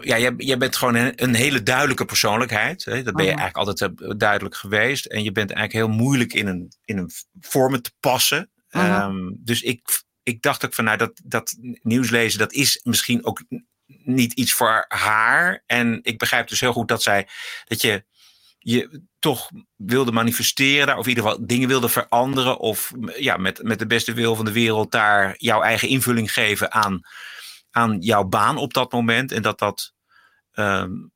ja, jij, jij bent gewoon een, een hele duidelijke persoonlijkheid. Hè? Dat ben je eigenlijk altijd uh, duidelijk geweest. En je bent eigenlijk heel moeilijk in een, in een vormen te passen. Um, dus ik, ik dacht ook van, nou, dat, dat nieuws lezen, dat is misschien ook niet iets voor haar. En ik begrijp dus heel goed dat zij, dat je je toch wilde manifesteren, of in ieder geval dingen wilde veranderen, of ja, met, met de beste wil van de wereld daar jouw eigen invulling geven aan aan jouw baan op dat moment. En dat dat um,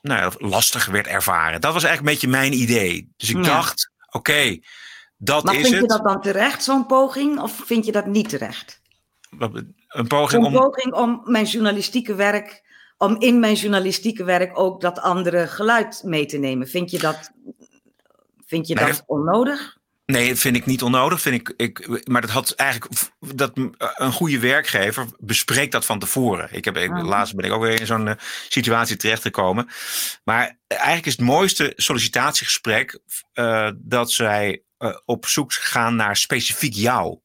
nou ja, lastig werd ervaren. Dat was eigenlijk een beetje mijn idee. Dus ik dacht, oké, okay, dat maar is het. Maar vind je dat dan terecht, zo'n poging? Of vind je dat niet terecht? Een poging om... poging om mijn journalistieke werk... om in mijn journalistieke werk ook dat andere geluid mee te nemen. Vind je dat, vind je dat onnodig? Nee, vind ik niet onnodig. Vind ik, ik, maar dat had eigenlijk dat een goede werkgever bespreekt dat van tevoren. Ik heb oh. laatst ben ik ook weer in zo'n uh, situatie terechtgekomen. Maar eigenlijk is het mooiste sollicitatiegesprek uh, dat zij uh, op zoek gaan naar specifiek jou.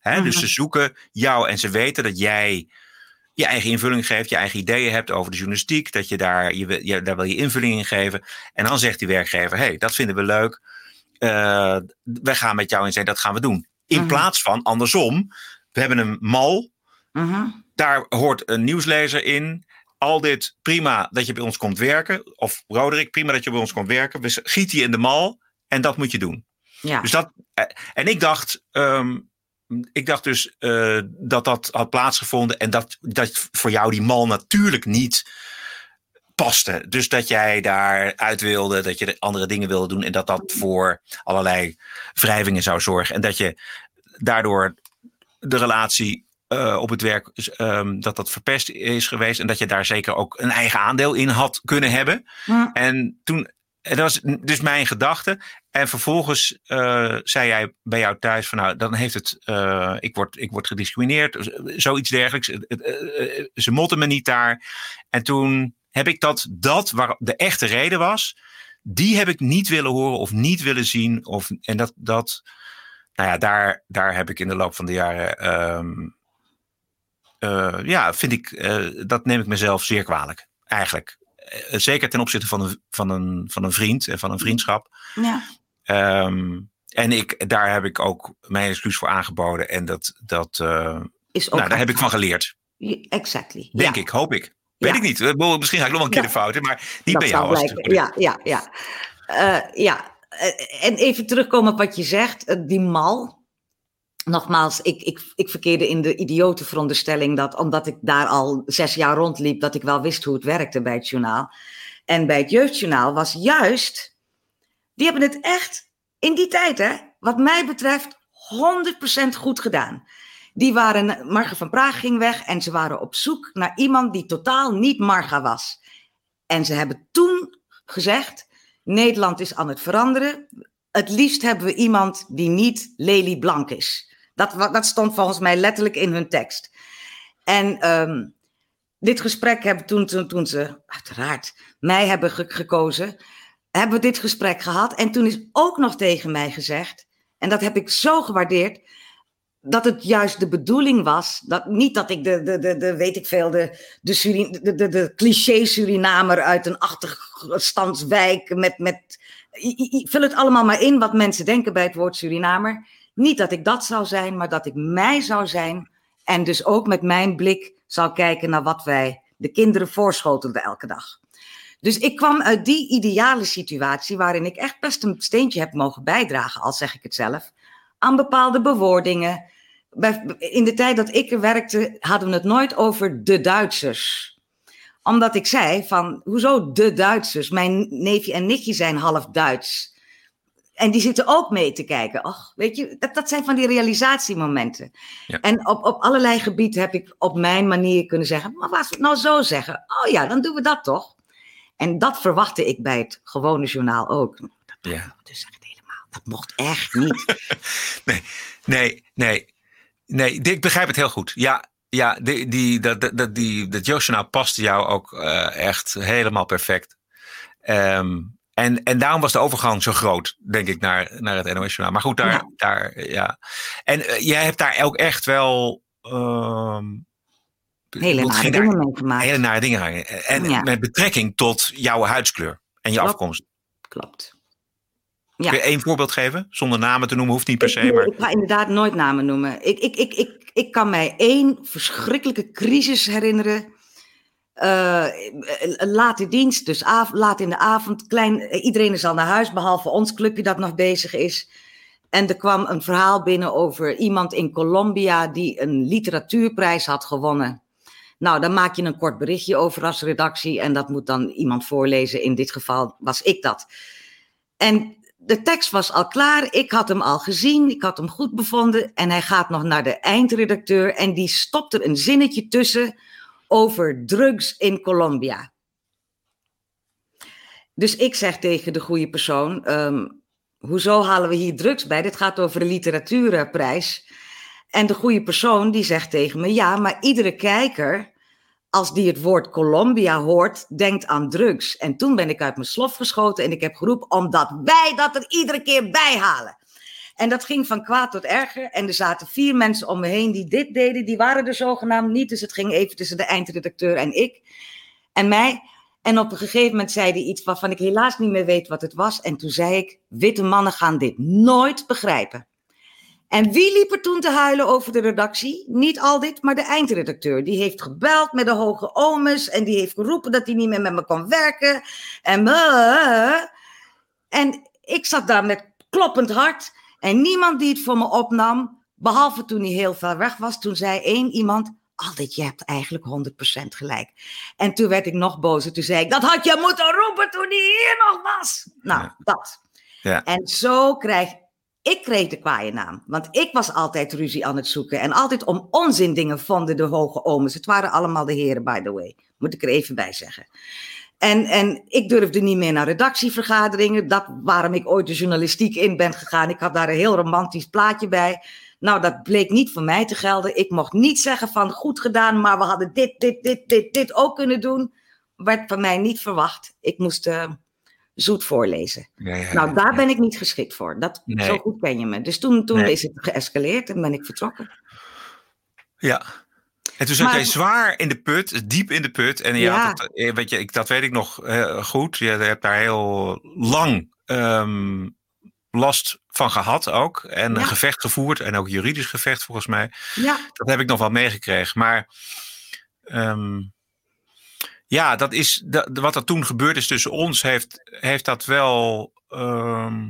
Hè? Dus ze zoeken jou en ze weten dat jij je eigen invulling geeft, je eigen ideeën hebt over de journalistiek, dat je daar, je, je, daar wil je invulling in geven. En dan zegt die werkgever: hey, dat vinden we leuk wij gaan met jou in zee, dat gaan we doen. In mhm. plaats van andersom, we hebben een mal, uh daar hoort een nieuwslezer in. Al dit prima dat je bij ons komt werken. Of Roderick, prima dat je bij ons komt werken. We giet die in de mal en dat moet je doen. Ja. Dus dat, eh, en ik dacht, um, ik dacht dus uh, dat dat had plaatsgevonden en dat, dat voor jou die mal natuurlijk niet paste. Dus dat jij daar uit wilde, dat je andere dingen wilde doen en dat dat voor allerlei wrijvingen zou zorgen. En dat je daardoor de relatie uh, op het werk, um, dat dat verpest is geweest. En dat je daar zeker ook een eigen aandeel in had kunnen hebben. Ja. En toen, dat was dus mijn gedachte. En vervolgens uh, zei jij bij jou thuis van nou, dan heeft het, uh, ik, word, ik word gediscrimineerd, zoiets dergelijks. ze motten me niet daar. En toen heb ik dat, dat waar de echte reden was, die heb ik niet willen horen of niet willen zien. Of, en dat, dat nou ja, daar, daar heb ik in de loop van de jaren, um, uh, ja, vind ik, uh, dat neem ik mezelf zeer kwalijk, eigenlijk. Uh, zeker ten opzichte van een, van, een, van een vriend en van een vriendschap. Ja. Um, en ik, daar heb ik ook mijn excuus voor aangeboden. En dat, dat Is ook nou, daar heb ik van geleerd. Exactly. Denk ja. ik, hoop ik. Weet ik niet. Misschien ga ik nog een keer de fout in, maar Dat bij jou. Was. Ja, ja, ja. Eh, ja. Eh, en even terugkomen op wat je zegt, eh, die mal. Nogmaals, ik, ik, ik verkeerde in de idiote veronderstelling dat omdat ik daar al zes jaar rondliep, dat ik wel wist hoe het werkte bij het journaal. En bij het jeugdjournaal was juist Die hebben het echt in die tijd, hè, wat mij betreft, 100% goed gedaan. Die waren, Marga van Praag ging weg en ze waren op zoek naar iemand die totaal niet Marga was. En ze hebben toen gezegd: Nederland is aan het veranderen. Het liefst hebben we iemand die niet Lely Blank is. Dat, dat stond volgens mij letterlijk in hun tekst. En ehm, dit gesprek hebben toen, toen, toen ze, uiteraard, mij hebben gekozen, hebben we dit gesprek gehad. En toen is ook nog tegen mij gezegd, en dat heb ik zo gewaardeerd, dat het juist de bedoeling was, dat, niet dat ik de, de, de, de weet ik veel, de, de, de, de, de cliché Surinamer uit een achterstandswijk met, met, vul het allemaal maar in wat mensen denken bij het woord Surinamer. Niet dat ik dat zou zijn, maar dat ik mij zou zijn en dus ook met mijn blik zou kijken naar wat wij de kinderen voorschotelden elke dag. Dus ik kwam uit die ideale situatie waarin ik echt best een steentje heb mogen bijdragen, al zeg ik het zelf, aan bepaalde bewoordingen. In de tijd dat ik er werkte, hadden we het nooit over de Duitsers. Omdat ik zei van, hoezo de Duitsers? Mijn neefje en nichtje zijn half Duits. En die zitten ook mee te kijken. Och, weet je, dat, dat zijn van die realisatiemomenten. Ja. En op, op allerlei gebieden heb ik op mijn manier kunnen zeggen, maar het nou zo zeggen? Oh ja, dan doen we dat toch? En dat verwachtte ik bij het gewone journaal ook. Dat ja. dus. Dat mocht echt niet. nee, nee, nee. Nee, ik begrijp het heel goed. Ja, ja die, die, dat, dat, die, dat Journaal paste jou ook uh, echt helemaal perfect. Um, en, en daarom was de overgang zo groot, denk ik, naar, naar het NOS Journaal. Maar goed, daar, ja. daar ja. En uh, jij hebt daar ook echt wel... Um, hele nare dingen mee gemaakt. Hele nare dingen. En ja. met betrekking tot jouw huidskleur en je Klopt. afkomst. Klopt. Ja. Kun je één voorbeeld geven? Zonder namen te noemen, hoeft niet per se. Ik, maar... ik ga inderdaad nooit namen noemen. Ik, ik, ik, ik, ik kan mij één verschrikkelijke crisis herinneren. Uh, laat de dienst, dus av laat in de avond. Klein, iedereen is al naar huis, behalve ons clubje dat nog bezig is. En er kwam een verhaal binnen over iemand in Colombia die een literatuurprijs had gewonnen. Nou, dan maak je een kort berichtje over als redactie en dat moet dan iemand voorlezen. In dit geval was ik dat. En de tekst was al klaar, ik had hem al gezien, ik had hem goed bevonden. En hij gaat nog naar de eindredacteur en die stopt er een zinnetje tussen over drugs in Colombia. Dus ik zeg tegen de goede persoon: um, Hoezo halen we hier drugs bij? Dit gaat over een literatuurprijs. En de goede persoon die zegt tegen me: Ja, maar iedere kijker, als die het woord Colombia hoort, denkt aan drugs. En toen ben ik uit mijn slof geschoten en ik heb geroepen: Omdat wij dat er iedere keer bij halen. En dat ging van kwaad tot erger. En er zaten vier mensen om me heen die dit deden. Die waren er zogenaamd niet. Dus het ging even tussen de eindredacteur en ik. En mij. En op een gegeven moment zei hij iets waarvan ik helaas niet meer weet wat het was. En toen zei ik: Witte mannen gaan dit nooit begrijpen. En wie liep er toen te huilen over de redactie? Niet al dit, maar de eindredacteur. Die heeft gebeld met de hoge omes. En die heeft geroepen dat hij niet meer met me kon werken. En, en ik zat daar met kloppend hart. En niemand die het voor me opnam, behalve toen hij heel ver weg was, toen zei één iemand, altijd, je hebt eigenlijk 100% gelijk. En toen werd ik nog bozer. Toen zei ik, dat had je moeten roepen toen hij hier nog was. Nou, ja. dat. Ja. En zo krijg ik kreeg de kwaaie naam. Want ik was altijd ruzie aan het zoeken. En altijd om onzin dingen vonden de hoge omes. Het waren allemaal de heren, by the way. Moet ik er even bij zeggen. En, en ik durfde niet meer naar redactievergaderingen. Dat waarom ik ooit de journalistiek in ben gegaan. Ik had daar een heel romantisch plaatje bij. Nou, dat bleek niet voor mij te gelden. Ik mocht niet zeggen van goed gedaan, maar we hadden dit, dit, dit, dit, dit ook kunnen doen. Werd van mij niet verwacht. Ik moest uh, zoet voorlezen. Ja, ja, nou, daar ben ik niet geschikt voor. Dat, Nee. Zo goed ken je me. Dus toen, toen Nee. is het geëscaleerd en ben ik vertrokken. Ja. En toen zat Maar- jij zwaar in de put, diep in de put. En je Ja. had het, eh, weet je, ik, dat weet ik nog eh, goed. Je hebt daar heel lang ehm, last van gehad ook. En een gevecht gevoerd. En ook juridisch gevecht volgens mij. Ja, Dat heb ik nog wel meegekregen. Maar ehm, ja, dat is, dat, wat er toen gebeurd is tussen ons, heeft, heeft dat wel. ehm,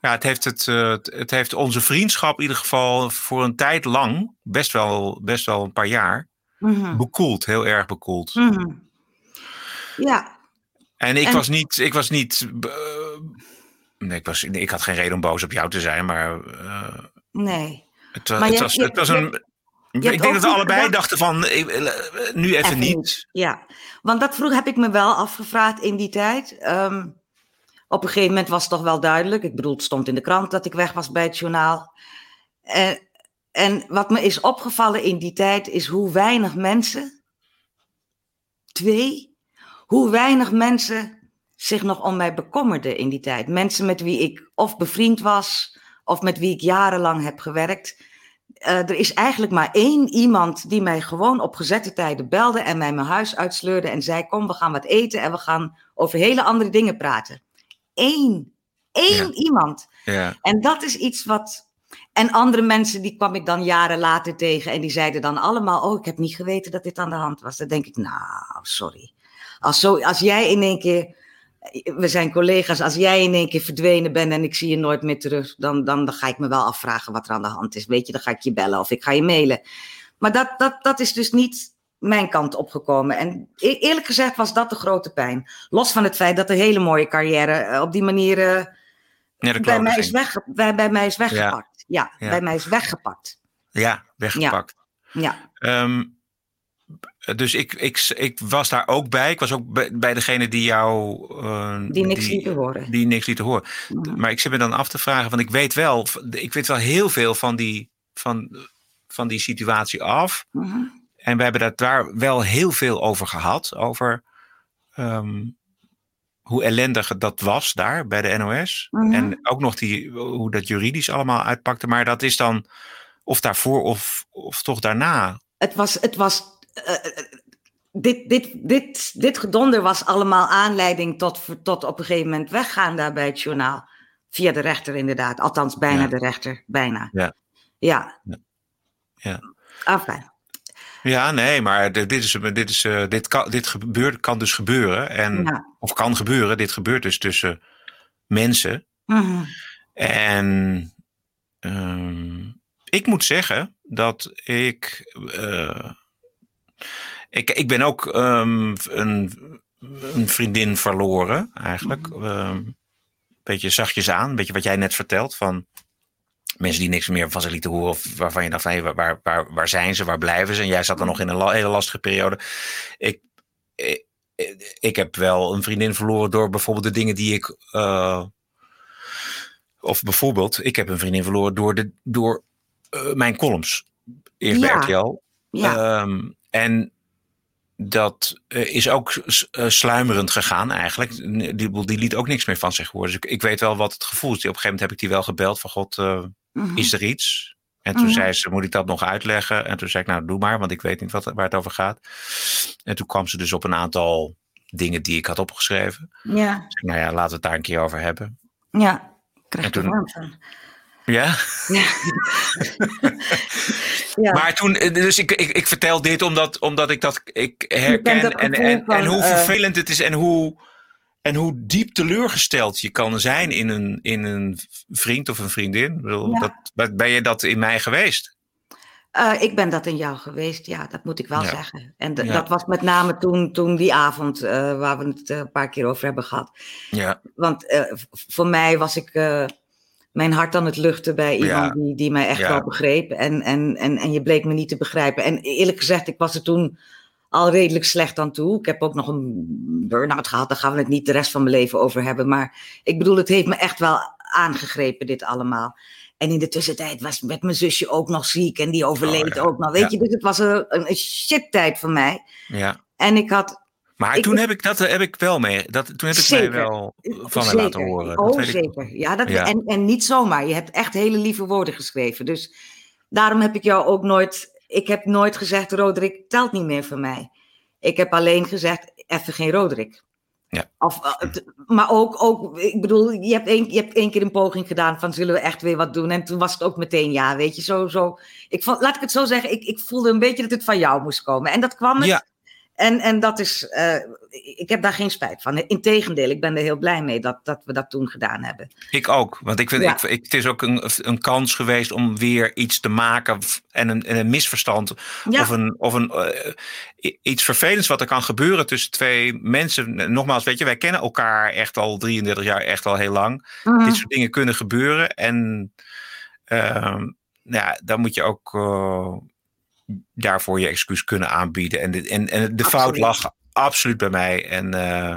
ja, het heeft, het, eh, het, het heeft onze vriendschap in ieder geval voor een tijd lang, best wel, best wel een paar jaar, mhm, bekoeld. Heel erg bekoeld. mhm. ja, En ik En- was niet, ik was niet eh, nee, ik, was, ik had geen reden om boos op jou te zijn, maar. Uh, nee. Het, het, het was, het was een. Ik denk dat we allebei dachten van nu even, even niet. niet. Ja, want dat vroeg heb ik me wel afgevraagd in die tijd. Um, op een gegeven moment was het toch wel duidelijk. Ik bedoel, het stond in de krant dat ik weg was bij het journaal. En, eh, en wat me is opgevallen in die tijd is hoe weinig mensen, twee, hoe weinig mensen zich nog om mij bekommerden in die tijd. Mensen met wie ik of bevriend was, of met wie ik jarenlang heb gewerkt. Uh, er is eigenlijk maar één iemand die mij gewoon op gezette tijden belde en mij mijn huis uitsleurde en zei: Kom, we gaan wat eten en we gaan over hele andere dingen praten één. Eén iemand. Ja. En dat is iets wat. En andere mensen, die kwam ik dan jaren later tegen. En die zeiden dan allemaal: Oh, ik heb niet geweten dat dit aan de hand was. Dan denk ik: Nou, sorry. Als, zo, als jij in één keer. We zijn collega's. Als jij in één keer verdwenen bent en ik zie je nooit meer terug. Dan, dan, dan ga ik me wel afvragen wat er aan de hand is. Weet je, dan ga ik je bellen of ik ga je mailen. Maar dat, dat, dat is dus niet mijn kant opgekomen. En e-, eerlijk gezegd was dat de grote pijn. Los van het feit dat de hele mooie carrière eh, op die manier uh, bij, mij is weg, bij, bij, mij is weggepakt. Ja, bij mij is weggepakt. Ja, weggepakt. Ja. Ehm, dus ik, ik, ik was daar ook bij. Ik was ook bij, bij degene die jou. Uh, die niks die, lieten horen. Die niks lieten horen. Mhm. Maar ik zit me dan af te vragen, want ik weet wel, ik weet wel heel veel van die, van, van die situatie af. Mm en we hebben het daar wel heel veel over gehad. Over ehm, hoe ellendig dat was daar bij de NOS. Mhm. En ook nog die, hoe dat juridisch allemaal uitpakte. Maar dat is dan of daarvoor of, of toch daarna. Het was. Het was dit, dit, dit, dit gedonder was allemaal aanleiding tot, tot op een gegeven moment weggaan daar bij het journaal. Via de rechter, inderdaad. Althans, bijna de rechter. Bijna. Ja. Ja. ja. ja. Ja, nee, maar dit, is, dit, is, uh, dit, kan, dit gebeurt, kan dus gebeuren. En, Of kan gebeuren. Dit gebeurt dus tussen mensen. Mhm. En uh, ik moet zeggen dat ik. Uh, ik, ik ben ook um, een, een vriendin verloren, eigenlijk. Mm -hmm. beetje zachtjes aan. Een beetje wat jij net vertelt. Van mensen die niks meer van ze lieten horen. Of waarvan je dacht, hey, waar, waar, waar zijn ze? Waar blijven ze? En jij zat dan nog in een hele lastige periode. Ik, ik, ik, heb wel een vriendin verloren door bijvoorbeeld de dingen die ik. Uh, of bijvoorbeeld, ik heb een vriendin verloren door, de, door uh, mijn columns. Eerst bij RTL. Ja. Um, en dat uh, is ook sluimerend gegaan eigenlijk. Die, die liet ook niks meer van zich horen. Dus ik, ik weet wel wat het gevoel is. Op een gegeven moment heb ik die wel gebeld van God, uh, Mhm. Is er iets? En toen mhm. zei ze, moet ik dat nog uitleggen? En toen zei ik, nou doe maar, want ik weet niet wat, waar het over gaat. En toen kwam ze dus op een aantal dingen die ik had opgeschreven. Ja. Dus, nou ja, laten we het daar een keer over hebben. Ja, krijg ik toen, van. Ja? Ja. ja. Maar toen, eh, dus ik, ik, ik vertel dit omdat, omdat ik dat ik herken en, en, en, hoe uh, vervelend het is en hoe en hoe diep teleurgesteld je kan zijn in een, in een vriend of een vriendin. dat, ben je dat in mij geweest? Uh, ik ben dat in jou geweest, ja, dat moet ik wel zeggen. En dat was met name toen, toen die avond uh, waar we het een paar keer over hebben gehad. Ja. Want voor mij was ik mijn hart aan het luchten bij iemand die, die mij echt wel begreep. En, en, en, en je bleek me niet te begrijpen. En eerlijk gezegd, ik was er toen al redelijk slecht aan toe. Ik heb ook nog een burn-out gehad, daar gaan we het niet de rest van mijn leven over hebben. Maar ik bedoel, het heeft me echt wel aangegrepen, dit allemaal. En in de tussentijd was, werd mijn zusje ook nog ziek en die overleed oh, ook nog. Weet je, dus het was een, een shit tijd voor mij. Ja. En ik had. Maar toen heb ik dat heb ik wel mee. Dat, toen heb ik zeker, mij wel van mij laten horen. Oh, zeker. Ja, dat, En, en niet zomaar. Je hebt echt hele lieve woorden geschreven. Dus daarom heb ik jou ook nooit ik heb nooit gezegd, Roderick telt niet meer voor mij. Ik heb alleen gezegd, even geen Roderick. Ja. Of, eh, maar ook, ook, ik bedoel, je hebt, één, je hebt één keer een poging gedaan van zullen we echt weer wat doen. En toen was het ook meteen ja, weet je, zo, zo. Ik vond, laat ik het zo zeggen, ik, ik voelde een beetje dat het van jou moest komen. En dat kwam het. Ja. En, en dat is, uh, ik heb daar geen spijt van. Integendeel, ik ben er heel blij mee dat, dat we dat toen gedaan hebben. Ik ook, want ik vind ja. ik, het is ook een, een kans geweest om weer iets te maken en een, een misverstand ja. of, een, of een, uh, iets vervelends wat er kan gebeuren tussen twee mensen. Nogmaals, weet je, wij kennen elkaar echt al 33 jaar, echt al heel lang. Uh -huh. Dit soort dingen kunnen gebeuren en uh, ja, dan moet je ook uh, daarvoor je excuus kunnen aanbieden. En de, en, en de fout lag absoluut bij mij. En uh,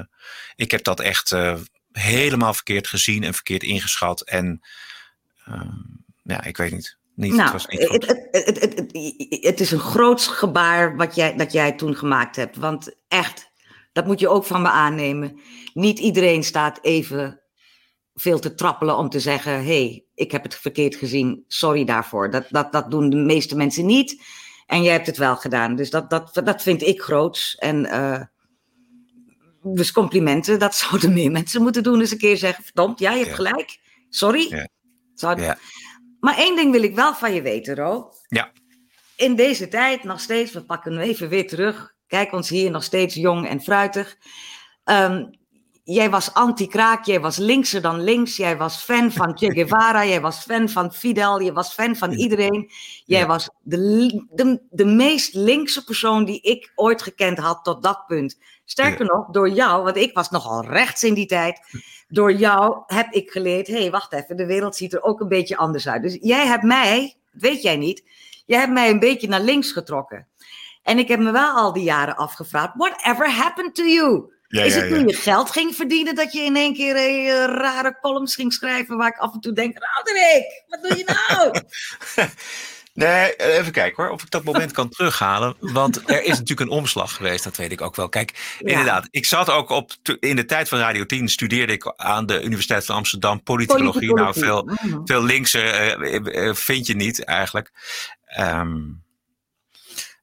ik heb dat echt uh, helemaal verkeerd gezien en verkeerd ingeschat. En ja, ik weet niet. niet nou, het, niet het, het, het, het, is een groot gebaar wat jij, dat jij toen gemaakt hebt. Want echt, dat moet je ook van me aannemen. Niet iedereen staat even veel te trappelen om te zeggen: hé, hey, ik heb het verkeerd gezien, sorry daarvoor. Dat, dat, dat doen de meeste mensen niet. En jij hebt het wel gedaan. Dus dat, dat, dat vind ik groots. En uh, dus complimenten, dat zouden meer mensen moeten doen. Dus een keer zeggen: verdomd, ja, je hebt ja. gelijk. Sorry. Ja. Ja. Maar één ding wil ik wel van je weten, Ro. Ja. In deze tijd nog steeds, we pakken hem even weer terug. Kijk ons hier nog steeds jong en fruitig. Um, jij was anti-kraak, jij was linkser dan links, jij was fan van Che Guevara, jij was fan van Fidel, je was fan van iedereen. Jij ja. was de, de, de meest linkse persoon die ik ooit gekend had tot dat punt. Sterker ja. nog, door jou, want ik was nogal rechts in die tijd, door jou heb ik geleerd, hé, hey, wacht even, de wereld ziet er ook een beetje anders uit. Dus jij hebt mij, weet jij niet, jij hebt mij een beetje naar links getrokken. En ik heb me wel al die jaren afgevraagd, whatever happened to you? Ja, is het toen je geld ging verdienen dat je in één keer uh, rare columns ging schrijven waar ik af en toe denk, Roderick, wat doe je nou? Nee, even kijken hoor, of ik dat moment kan terughalen. Want er is natuurlijk een omslag geweest, dat weet ik ook wel. Kijk, ja. inderdaad, ik zat ook op, in de tijd van Radio 10, studeerde ik aan de Universiteit van Amsterdam politicologie. Nou, veel, mm. veel linkser uh, vind je niet eigenlijk. Um,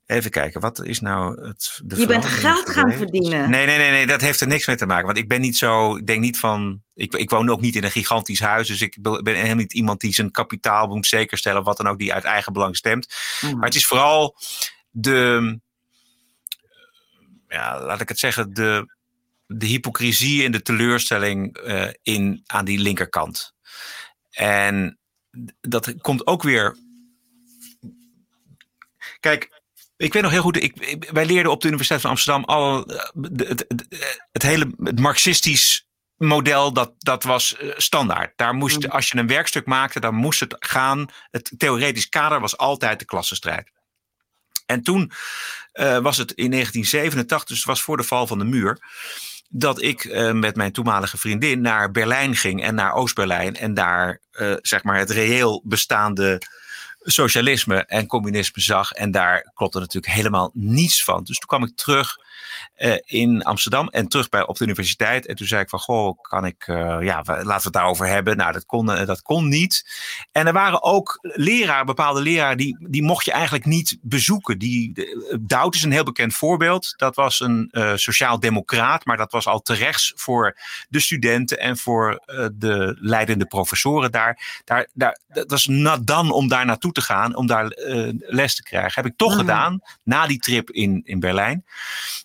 Even kijken, wat is nou het. De je bent geld gaan verdienen. Nee, nee, nee, nee, dat heeft er niks mee te maken. Want ik ben niet zo. Ik denk niet van. Ik, ik woon ook niet in een gigantisch huis. Dus ik ben helemaal niet iemand die zijn kapitaal moet zekerstellen. Wat dan ook die uit eigen belang stemt. Mm. Maar het is vooral de. Ja, laat ik het zeggen. De, de hypocrisie en de teleurstelling uh, in, aan die linkerkant. En dat komt ook weer. Kijk, ik weet nog heel goed, ik, wij leerden op de Universiteit van Amsterdam al het, het, het, hele het marxistisch model, dat, dat was standaard. Daar moest, mm. als je een werkstuk maakte, dan moest het gaan. Het theoretisch kader was altijd de klassenstrijd. En toen uh, was het in 1987, dus het was voor de val van de muur, dat ik uh, met mijn toenmalige vriendin naar Berlijn ging en naar Oost-Berlijn en daar uh, zeg maar het reëel bestaande socialisme en communisme zag. En daar klopte natuurlijk helemaal niets van. Dus toen kwam ik terug uh, in Amsterdam en terug bij, op de universiteit. En toen zei ik van, goh, kan ik, uh, ja, laten we het daarover hebben. Nou, dat kon, uh, dat kon niet. En er waren ook leraren, bepaalde leraren, die, die mocht je eigenlijk niet bezoeken. Die, Dout is een heel bekend voorbeeld. Dat was een sociaal democraat, maar dat was al terechts voor de studenten en voor de leidende professoren daar. daar, daar dat was nadan om daar naartoe te gaan, om daar les te krijgen. Heb ik toch mm. gedaan, na die trip in, in Berlijn.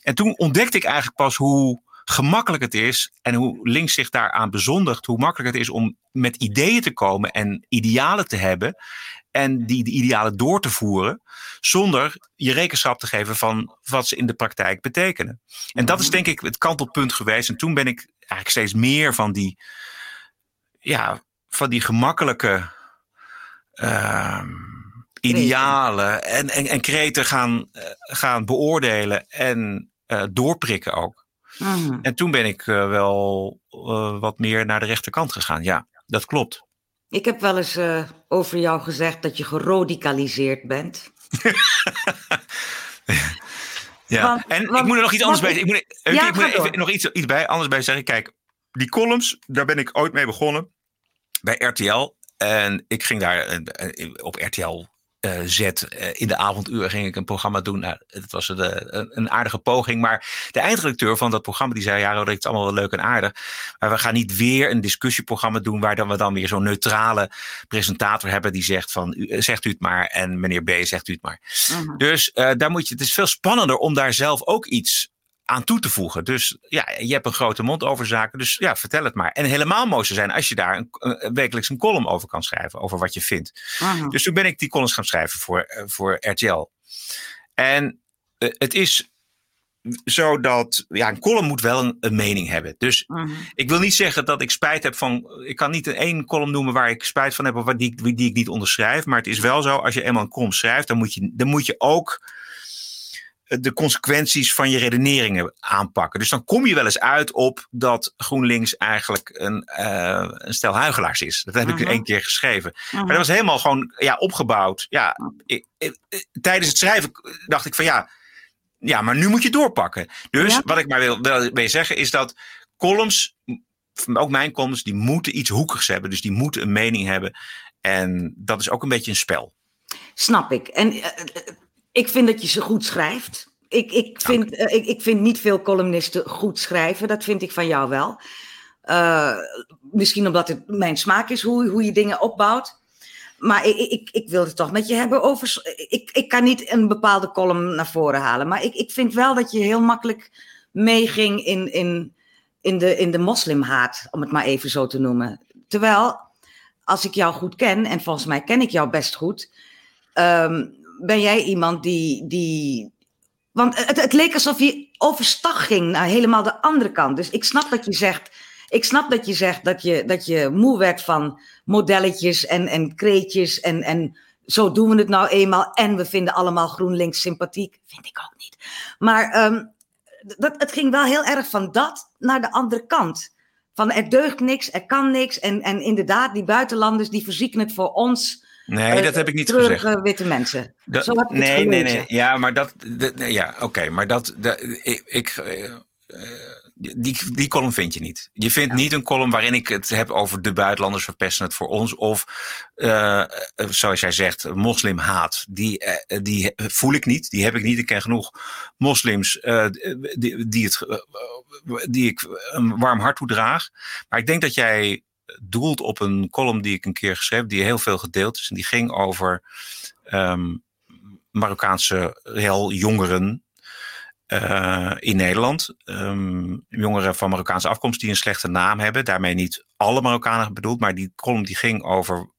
En toen ontdekte ik eigenlijk pas hoe gemakkelijk het is en hoe links zich daaraan bezondigt, hoe makkelijk het is om met ideeën te komen en idealen te hebben en die de idealen door te voeren zonder je rekenschap te geven van wat ze in de praktijk betekenen. En dat is denk ik het kantelpunt geweest. En toen ben ik eigenlijk steeds meer van die, ja, van die gemakkelijke uh, idealen en, en, en kreten gaan, uh, gaan beoordelen en uh, doorprikken ook. Mm. En toen ben ik uh, wel uh, wat meer naar de rechterkant gegaan. Ja, dat klopt. Ik heb wel eens over jou gezegd dat je geradicaliseerd bent. ja, want, en want, ik moet er nog iets anders bij. Ik moet, ja, ik moet even nog iets, iets bij, anders bij zeggen. Kijk, die columns, daar ben ik ooit mee begonnen bij RTL. En ik ging daar op RTL uh, zet. Uh, in de avonduren ging ik een programma doen. Nou, het was een, een, aardige poging. Maar de eindredacteur van dat programma die zei: Ja, het is allemaal wel leuk en aardig. Maar we gaan niet weer een discussieprogramma doen. waar dan we dan weer zo'n neutrale presentator hebben. die zegt: van, u, Zegt u het maar. En meneer B zegt u het maar. -huh. Dus uh, daar moet je. Het is veel spannender om daar zelf ook iets aan toe te voegen. Dus ja, je hebt een grote mond over zaken. Dus ja, vertel het maar. En helemaal mooi zou zijn als je daar een, een, wekelijks een column over kan schrijven. Over wat je vindt. Aha. Dus toen ben ik die columns gaan schrijven voor, uh, voor RTL. En uh, het is zo dat ja, een column moet wel een, een mening hebben. Dus ik wil niet zeggen dat ik spijt heb van. Ik kan niet één column noemen waar ik spijt van heb of die, die, die ik niet onderschrijf. Maar het is wel zo, als je eenmaal een column schrijft, dan moet je, dan moet je ook de consequenties van je redeneringen aanpakken. Dus dan kom je wel eens uit op dat GroenLinks eigenlijk een, uh, een stel huigelaars is. Dat heb uh -huh. ik één keer geschreven. Uh -huh. Maar dat was helemaal gewoon ja, opgebouwd. Ja, ik, ik, tijdens het schrijven dacht ik van ja, ja, maar nu moet je doorpakken. Dus ja. wat ik maar wil, wil, zeggen is dat columns, ook mijn columns, die moeten iets hoekigs hebben. Dus die moeten een mening hebben. En dat is ook een beetje een spel. Snap ik. En ik vind dat je ze goed schrijft. Ik, ik, vind, uh, ik, ik vind niet veel columnisten goed schrijven. Dat vind ik van jou wel. Uh, misschien omdat het mijn smaak is hoe, hoe je dingen opbouwt. Maar ik, ik, ik wil het toch met je hebben over. Ik, ik kan niet een bepaalde column naar voren halen. Maar ik, ik vind wel dat je heel makkelijk meeging in, in, in, de, in de moslimhaat, om het maar even zo te noemen. Terwijl, als ik jou goed ken, en volgens mij ken ik jou best goed. Um, ben jij iemand die. die want het, het leek alsof je overstag ging naar helemaal de andere kant. Dus ik snap dat je zegt. Ik snap dat je zegt dat je, dat je moe werd van modelletjes en, en kreetjes. En, en zo doen we het nou eenmaal. En we vinden allemaal GroenLinks sympathiek. Vind ik ook niet. Maar um, dat, het ging wel heel erg van dat naar de andere kant. Van er deugt niks, er kan niks. En, en inderdaad, die buitenlanders die verzieken het voor ons. Nee, uh, dat heb ik niet gezegd. witte mensen. Dat, Zo heb ik nee, nee, nee. Ja, maar dat. dat ja, oké. Okay, maar dat. dat ik. ik uh, die, die column vind je niet. Je vindt ja. niet een column waarin ik het heb over de buitenlanders verpesten het voor ons. Of, uh, zoals jij zegt, moslimhaat. Die, uh, die voel ik niet. Die heb ik niet. Ik ken genoeg moslims uh, die, die, het, die ik een warm hart toedraag. Maar ik denk dat jij doelt op een column die ik een keer geschreven, die heel veel gedeeld is. En die ging over um, Marokkaanse heel jongeren uh, in Nederland. Um, jongeren van Marokkaanse afkomst die een slechte naam hebben. Daarmee niet alle Marokkanen bedoeld, maar die column die ging over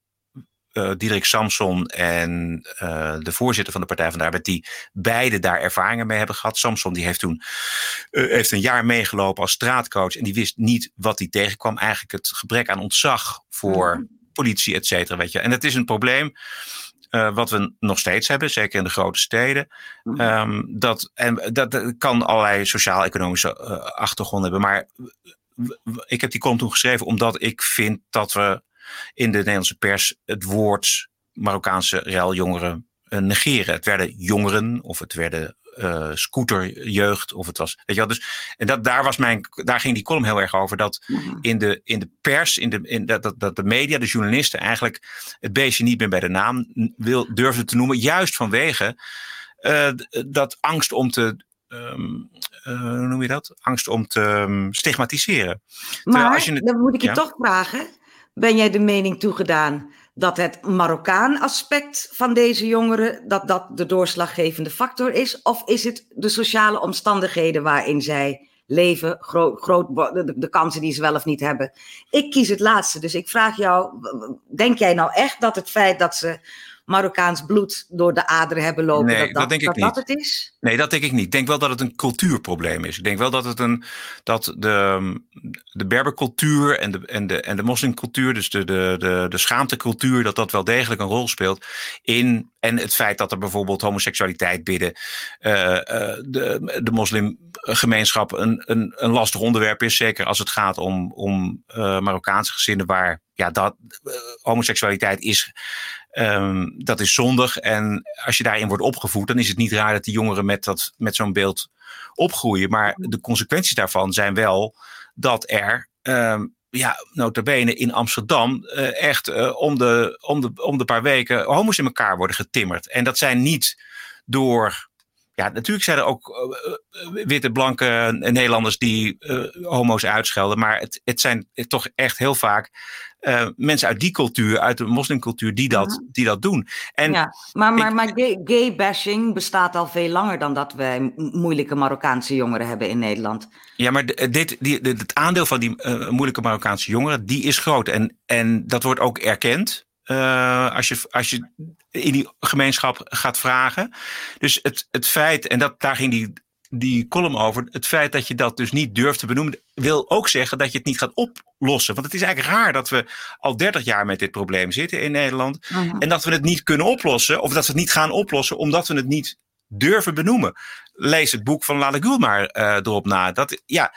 uh, Diederik Samson en uh, de voorzitter van de Partij van de Arbeid, die beide daar ervaringen mee hebben gehad. Samson die heeft toen uh, heeft een jaar meegelopen als straatcoach en die wist niet wat hij tegenkwam. Eigenlijk het gebrek aan ontzag voor mm. politie, et cetera. Weet je. En het is een probleem. Uh, wat we nog steeds hebben, zeker in de grote steden. Mm. Um, dat, en dat, dat kan allerlei sociaal-economische achtergronden hebben. Maar ik heb die column toen geschreven omdat ik vind dat we in de Nederlandse pers het woord Marokkaanse reiljongeren uh, negeren. Het werden jongeren of het werden uh, scooterjeugd of het was. Weet je wel, dus, en dat, daar, was mijn, daar ging die column heel erg over. Dat in de, in de pers, in de, in dat, dat, dat de media, de journalisten eigenlijk het beestje niet meer bij de naam wil, durfden te noemen. Juist vanwege uh, dat angst om te. Um, uh, hoe noem je dat? Angst om te um, stigmatiseren. Maar als je het, dan moet ik je ja? toch vragen ben jij de mening toegedaan dat het Marokkaan aspect van deze jongeren, dat dat de doorslaggevende factor is? Of is het de sociale omstandigheden waarin zij leven, groot, de, kansen die ze wel of niet hebben? Ik kies het laatste, dus ik vraag jou, denk jij nou echt dat het feit dat ze Marokkaans bloed door de aderen hebben lopen. Nee, dat dat, dat denk ik niet. dat het is? Nee, dat denk ik niet. Ik denk wel dat het een cultuurprobleem is. Ik denk wel dat het een dat de, de Berbercultuur en de, en de, en de moslimcultuur, dus de, de, de, de schaamtecultuur, dat dat wel degelijk een rol speelt in. En het feit dat er bijvoorbeeld homoseksualiteit binnen uh, uh, de, de moslimgemeenschap een, een, een lastig onderwerp is. Zeker als het gaat om, om uh, Marokkaanse gezinnen waar ja, dat, homoseksualiteit is Um, dat is zondig. En als je daarin wordt opgevoed, dan is het niet raar dat die jongeren met, dat, met zo'n beeld opgroeien. Maar de consequenties daarvan zijn wel dat er um, ja, notabene in Amsterdam echt om, de, om, de, om de paar weken homo's in elkaar worden getimmerd. En dat zijn niet door ja, natuurlijk zijn er ook uh, witte, blanke Nederlanders die uh, homo's uitschelden. Maar het, het zijn toch echt heel vaak uh, mensen uit die cultuur, uit de moslimcultuur, die dat, die dat doen. En ja, maar, maar, ik, maar gay, gay, bashing bestaat al veel langer dan dat wij moeilijke Marokkaanse jongeren hebben in Nederland. Ja, maar dit, die, het aandeel van die moeilijke Marokkaanse jongeren, die is groot. En, en dat wordt ook erkend. Uh, als, je, als je in die gemeenschap gaat vragen. Dus het, het feit, en dat, daar ging die, die column over, het feit dat je dat dus niet durft te benoemen, wil ook zeggen dat je het niet gaat oplossen. Want het is eigenlijk raar dat we al 30 jaar met dit probleem zitten in Nederland. Uh -huh. En dat we het niet kunnen oplossen, of dat we het niet gaan oplossen, omdat we het niet durven benoemen. Lees het boek van Lale Gül maar uh, erop na. Dat, ja,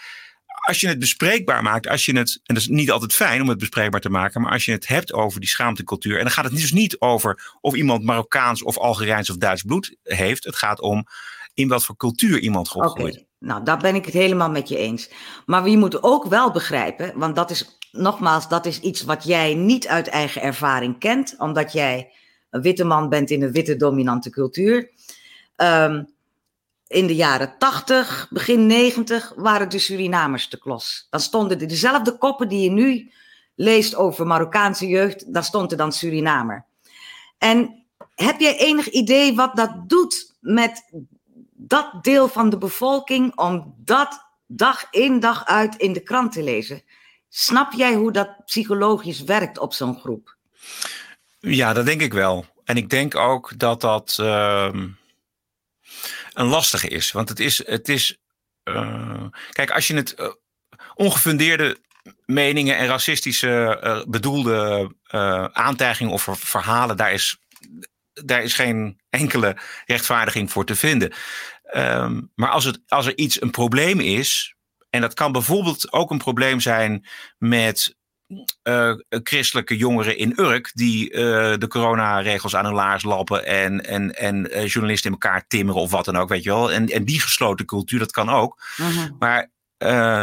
als je het bespreekbaar maakt, als je het, en dat is niet altijd fijn om het bespreekbaar te maken, maar als je het hebt over die schaamtecultuur, en dan gaat het dus niet over of iemand Marokkaans of Algerijns of Duits bloed heeft. Het gaat om in wat voor cultuur iemand opgroeit. Okay. Nou, daar ben ik het helemaal met je eens. Maar je moet ook wel begrijpen, want dat is nogmaals, dat is iets wat jij niet uit eigen ervaring kent, omdat jij een witte man bent in een witte dominante cultuur. Um, in de jaren 80, begin 90 waren de Surinamers te klos. Dan stonden er dezelfde koppen die je nu leest over Marokkaanse jeugd, daar stond er dan Surinamer. En heb jij enig idee wat dat doet met dat deel van de bevolking om dat dag in dag uit in de krant te lezen? Snap jij hoe dat psychologisch werkt op zo'n groep? Ja, dat denk ik wel. En ik denk ook dat dat. Uh een lastige is. Want het is. Het is uh, kijk, als je het uh, ongefundeerde meningen en racistische uh, bedoelde aantijgingen of verhalen, daar is, daar is geen enkele rechtvaardiging voor te vinden. Um, maar als, het, als er iets een probleem is, en dat kan bijvoorbeeld ook een probleem zijn met uh, christelijke jongeren in Urk die uh, de coronaregels aan hun laars lappen en, en, en uh, journalisten in elkaar timmeren of wat dan ook, weet je wel. En, en die gesloten cultuur, dat kan ook. -huh. Mhm. Maar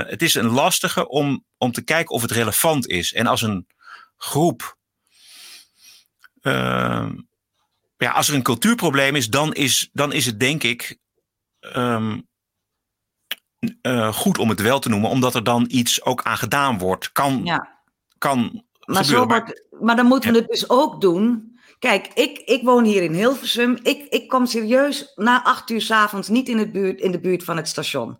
het is een lastige om, om te kijken of het relevant is. En als een groep. ja, als er een cultuurprobleem is, dan is, dan is het denk ik. Um, uh, goed om het wel te noemen, omdat er dan iets ook aan gedaan wordt. Kan, ja kan maar, zo wordt, maar dan moeten we het dus ook doen. Kijk, ik, ik woon hier in Hilversum. Ik, ik kom serieus na acht uur s avonds niet in, het buurt, in de buurt van het station.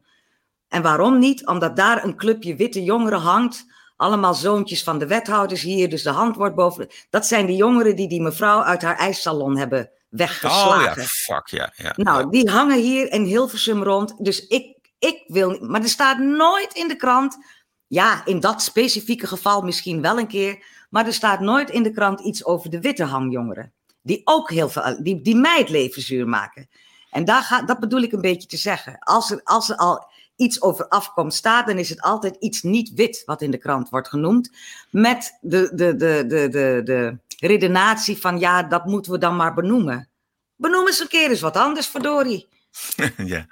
En waarom niet? Omdat daar een clubje witte jongeren hangt. Allemaal zoontjes van de wethouders hier. Dus de hand wordt boven. Dat zijn de jongeren die die mevrouw uit haar ijssalon hebben weggeslagen. Oh ja, fuck ja. ja nou, ja. die hangen hier in Hilversum rond. Dus ik, ik wil. Maar er staat nooit in de krant ja, in dat specifieke geval misschien wel een keer. Maar er staat nooit in de krant iets over de witte hangjongeren. Die ook heel veel, die, die mij het leven zuur maken. En daar ga, dat bedoel ik een beetje te zeggen. Als er, als er al iets over afkomst staat, dan is het altijd iets niet wit wat in de krant wordt genoemd. Met de, de, de, de, de, de redenatie van ja, dat moeten we dan maar benoemen. Benoem eens een keer eens wat anders, verdorie. ja.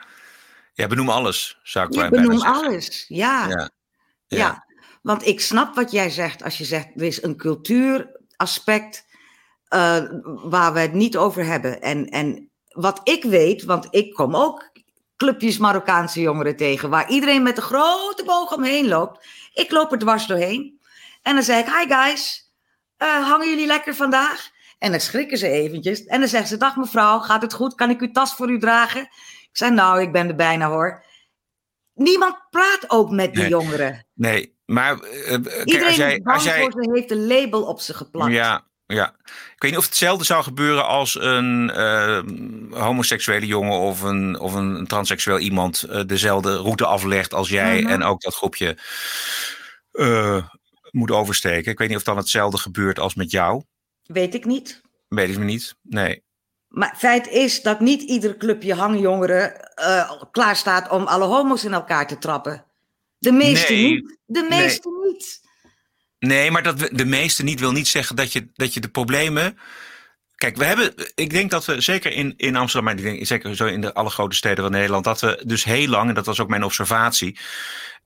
ja, benoem alles, zou ik ja, benoem zeggen. alles, ja. Ja. Ja. Ja. want ik snap wat jij zegt als je zegt er is een cultuuraspect uh, waar we het niet over hebben. En, en wat ik weet, want ik kom ook clubjes Marokkaanse jongeren tegen waar iedereen met een grote boog omheen loopt. Ik loop er dwars doorheen en dan zeg ik: Hi guys, uh, hangen jullie lekker vandaag? En dan schrikken ze eventjes en dan zeggen ze: Dag mevrouw, gaat het goed? Kan ik uw tas voor u dragen? Ik zei: Nou, ik ben er bijna hoor. Niemand praat ook met die Nee. jongeren. Nee, maar uh, kijk, Iedereen als jij, als jij, voor ze, heeft een label op ze geplakt. Ja, ja. Ik weet niet of hetzelfde zou gebeuren als een uh, homoseksuele jongen of een, of een transseksueel iemand uh, dezelfde route aflegt als jij Mhm. en ook dat groepje uh, moet oversteken. Ik weet niet of dan hetzelfde gebeurt als met jou. Weet ik niet. Weet ik me niet. Nee. Maar feit is dat niet ieder clubje hangjongeren uh, klaar staat om alle homo's in elkaar te trappen. De meeste Nee. niet. De meeste niet. Nee, maar dat we, de meeste niet wil niet zeggen dat je, dat je de problemen. Kijk, we hebben, ik denk dat we zeker in, in Amsterdam, maar ik denk zeker zo in de alle grote steden van Nederland, dat we dus heel lang, en dat was ook mijn observatie,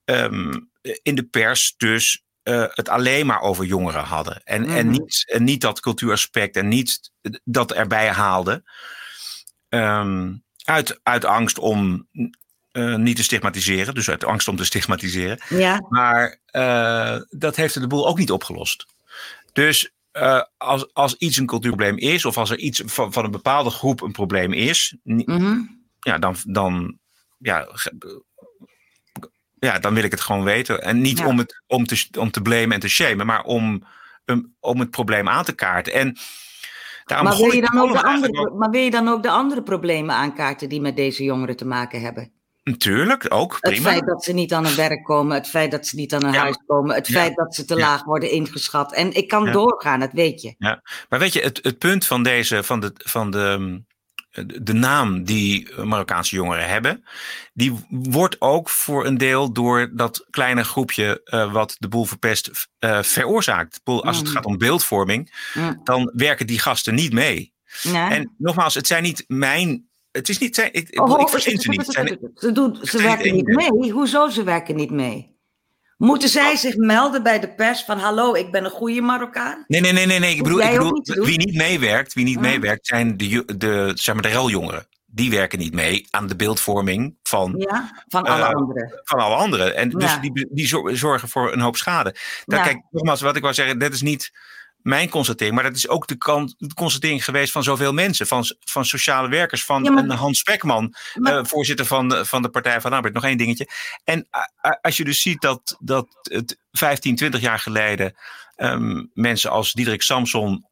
um, in de pers dus uh, het alleen maar over jongeren hadden. En, mm en, niet, en niet dat cultuuraspect en niet dat erbij haalden. Um, uit, uit angst om uh, niet te stigmatiseren. Dus uit angst om te stigmatiseren. Ja. Maar uh, dat heeft de boel ook niet opgelost. Dus uh, als, als iets een cultuurprobleem is, of als er iets van, van een bepaalde groep een probleem is, mm -hmm. ja, dan, dan, ja, ja, dan wil ik het gewoon weten. En niet Ja. om, het, om, te, om te blamen en te shamen, maar om, um, om het probleem aan te kaarten. En daarom Maar wil, je dan ook de andere, maar wil je dan ook de andere problemen aankaarten die met deze jongeren te maken hebben? Natuurlijk, ook, Het prima. feit dat ze niet aan hun werk komen, het feit dat ze niet aan hun Ja, huis komen, het ja, feit dat ze te ja. laag worden ingeschat. En ik kan Ja. doorgaan, dat weet je. Maar weet je, het, het punt van deze, van de, van de, de, de naam die Marokkaanse jongeren hebben, die wordt ook voor een deel door dat kleine groepje eh, wat de boel verpest eh, veroorzaakt. Als het Mm. gaat om beeldvorming, Mm. dan werken die gasten niet mee. Ja. En nogmaals, het zijn niet mijn. Het is niet. zijn- Ik, ik, Oh, ik oh, verzin ze niet. Zijn- Ze, doen, ze werken niet mee. Hoezo ze werken niet mee? Moeten zij zich melden bij de pers van hallo, ik ben een goede Marokkaan? Nee, nee, nee, nee, nee. Ik bedoel, ik niet wie niet meewerkt, wie niet Ja. meewerkt, zijn de, de, zeg maar, de reljongeren. Die werken niet mee aan de beeldvorming van Ja, van alle Eh, anderen. van alle anderen. En dus die, die zor- zorgen voor een hoop schade. Dan, Ja. Kijk, nogmaals, wat ik wou zeggen, dat is niet mijn constatering, maar dat is ook de, kan, de constatering geweest van zoveel mensen, van, van sociale werkers, van Ja, maar- Hans Spekman, Maar- eh, voorzitter van de, van de Partij van de Arbeid. Nog één dingetje. En als je dus ziet dat, dat het 15, 20 jaar geleden ehm, mensen als Diederik Samson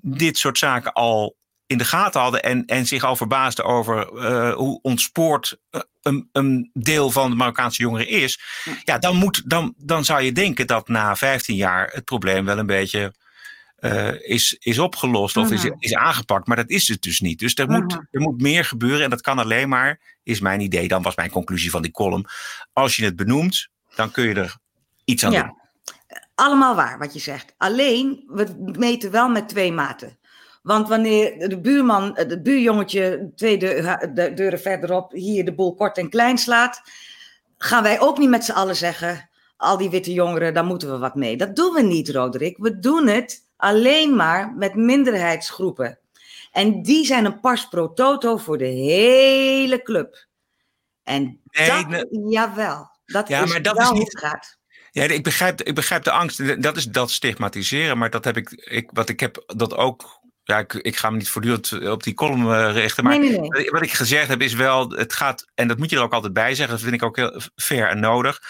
dit soort zaken al in de gaten hadden en, en zich al verbaasden over eh, hoe ontspoord eh, een, een deel van de Marokkaanse jongeren is. Ja, dan, moet, dan, dan zou je denken dat na 15 jaar het probleem wel een beetje eh, is, is opgelost of is, is aangepakt. Maar dat is het dus niet. Dus er, moet, er moet meer gebeuren en dat kan alleen maar, is mijn idee, dan was mijn conclusie van die column. Als je het benoemt, dan kun je er iets aan doen. Ja, allemaal waar wat je zegt. Alleen, we meten wel met twee maten. Want wanneer de buurman, het buurjongetje twee deu- de deuren verderop hier de boel kort en klein slaat, gaan wij ook niet met z'n allen zeggen, al die witte jongeren, daar moeten we wat mee. Dat doen we niet, Roderick. We doen het alleen maar met minderheidsgroepen. En die zijn een pas pro toto voor de hele club. En Nee, dat, jawel, dat Ja, is maar dat is niet- gaat. Ja, ik begrijp, ik begrijp de angst. Dat is dat stigmatiseren. Maar dat heb ik, ik wat ik heb dat ook. Ja, ik, ik ga me niet voortdurend op die column eh, richten. Maar nee, nee, nee. wat ik- wat ik gezegd heb is wel, het gaat, en dat moet je er ook altijd bij zeggen, dat vind ik ook heel fair en nodig,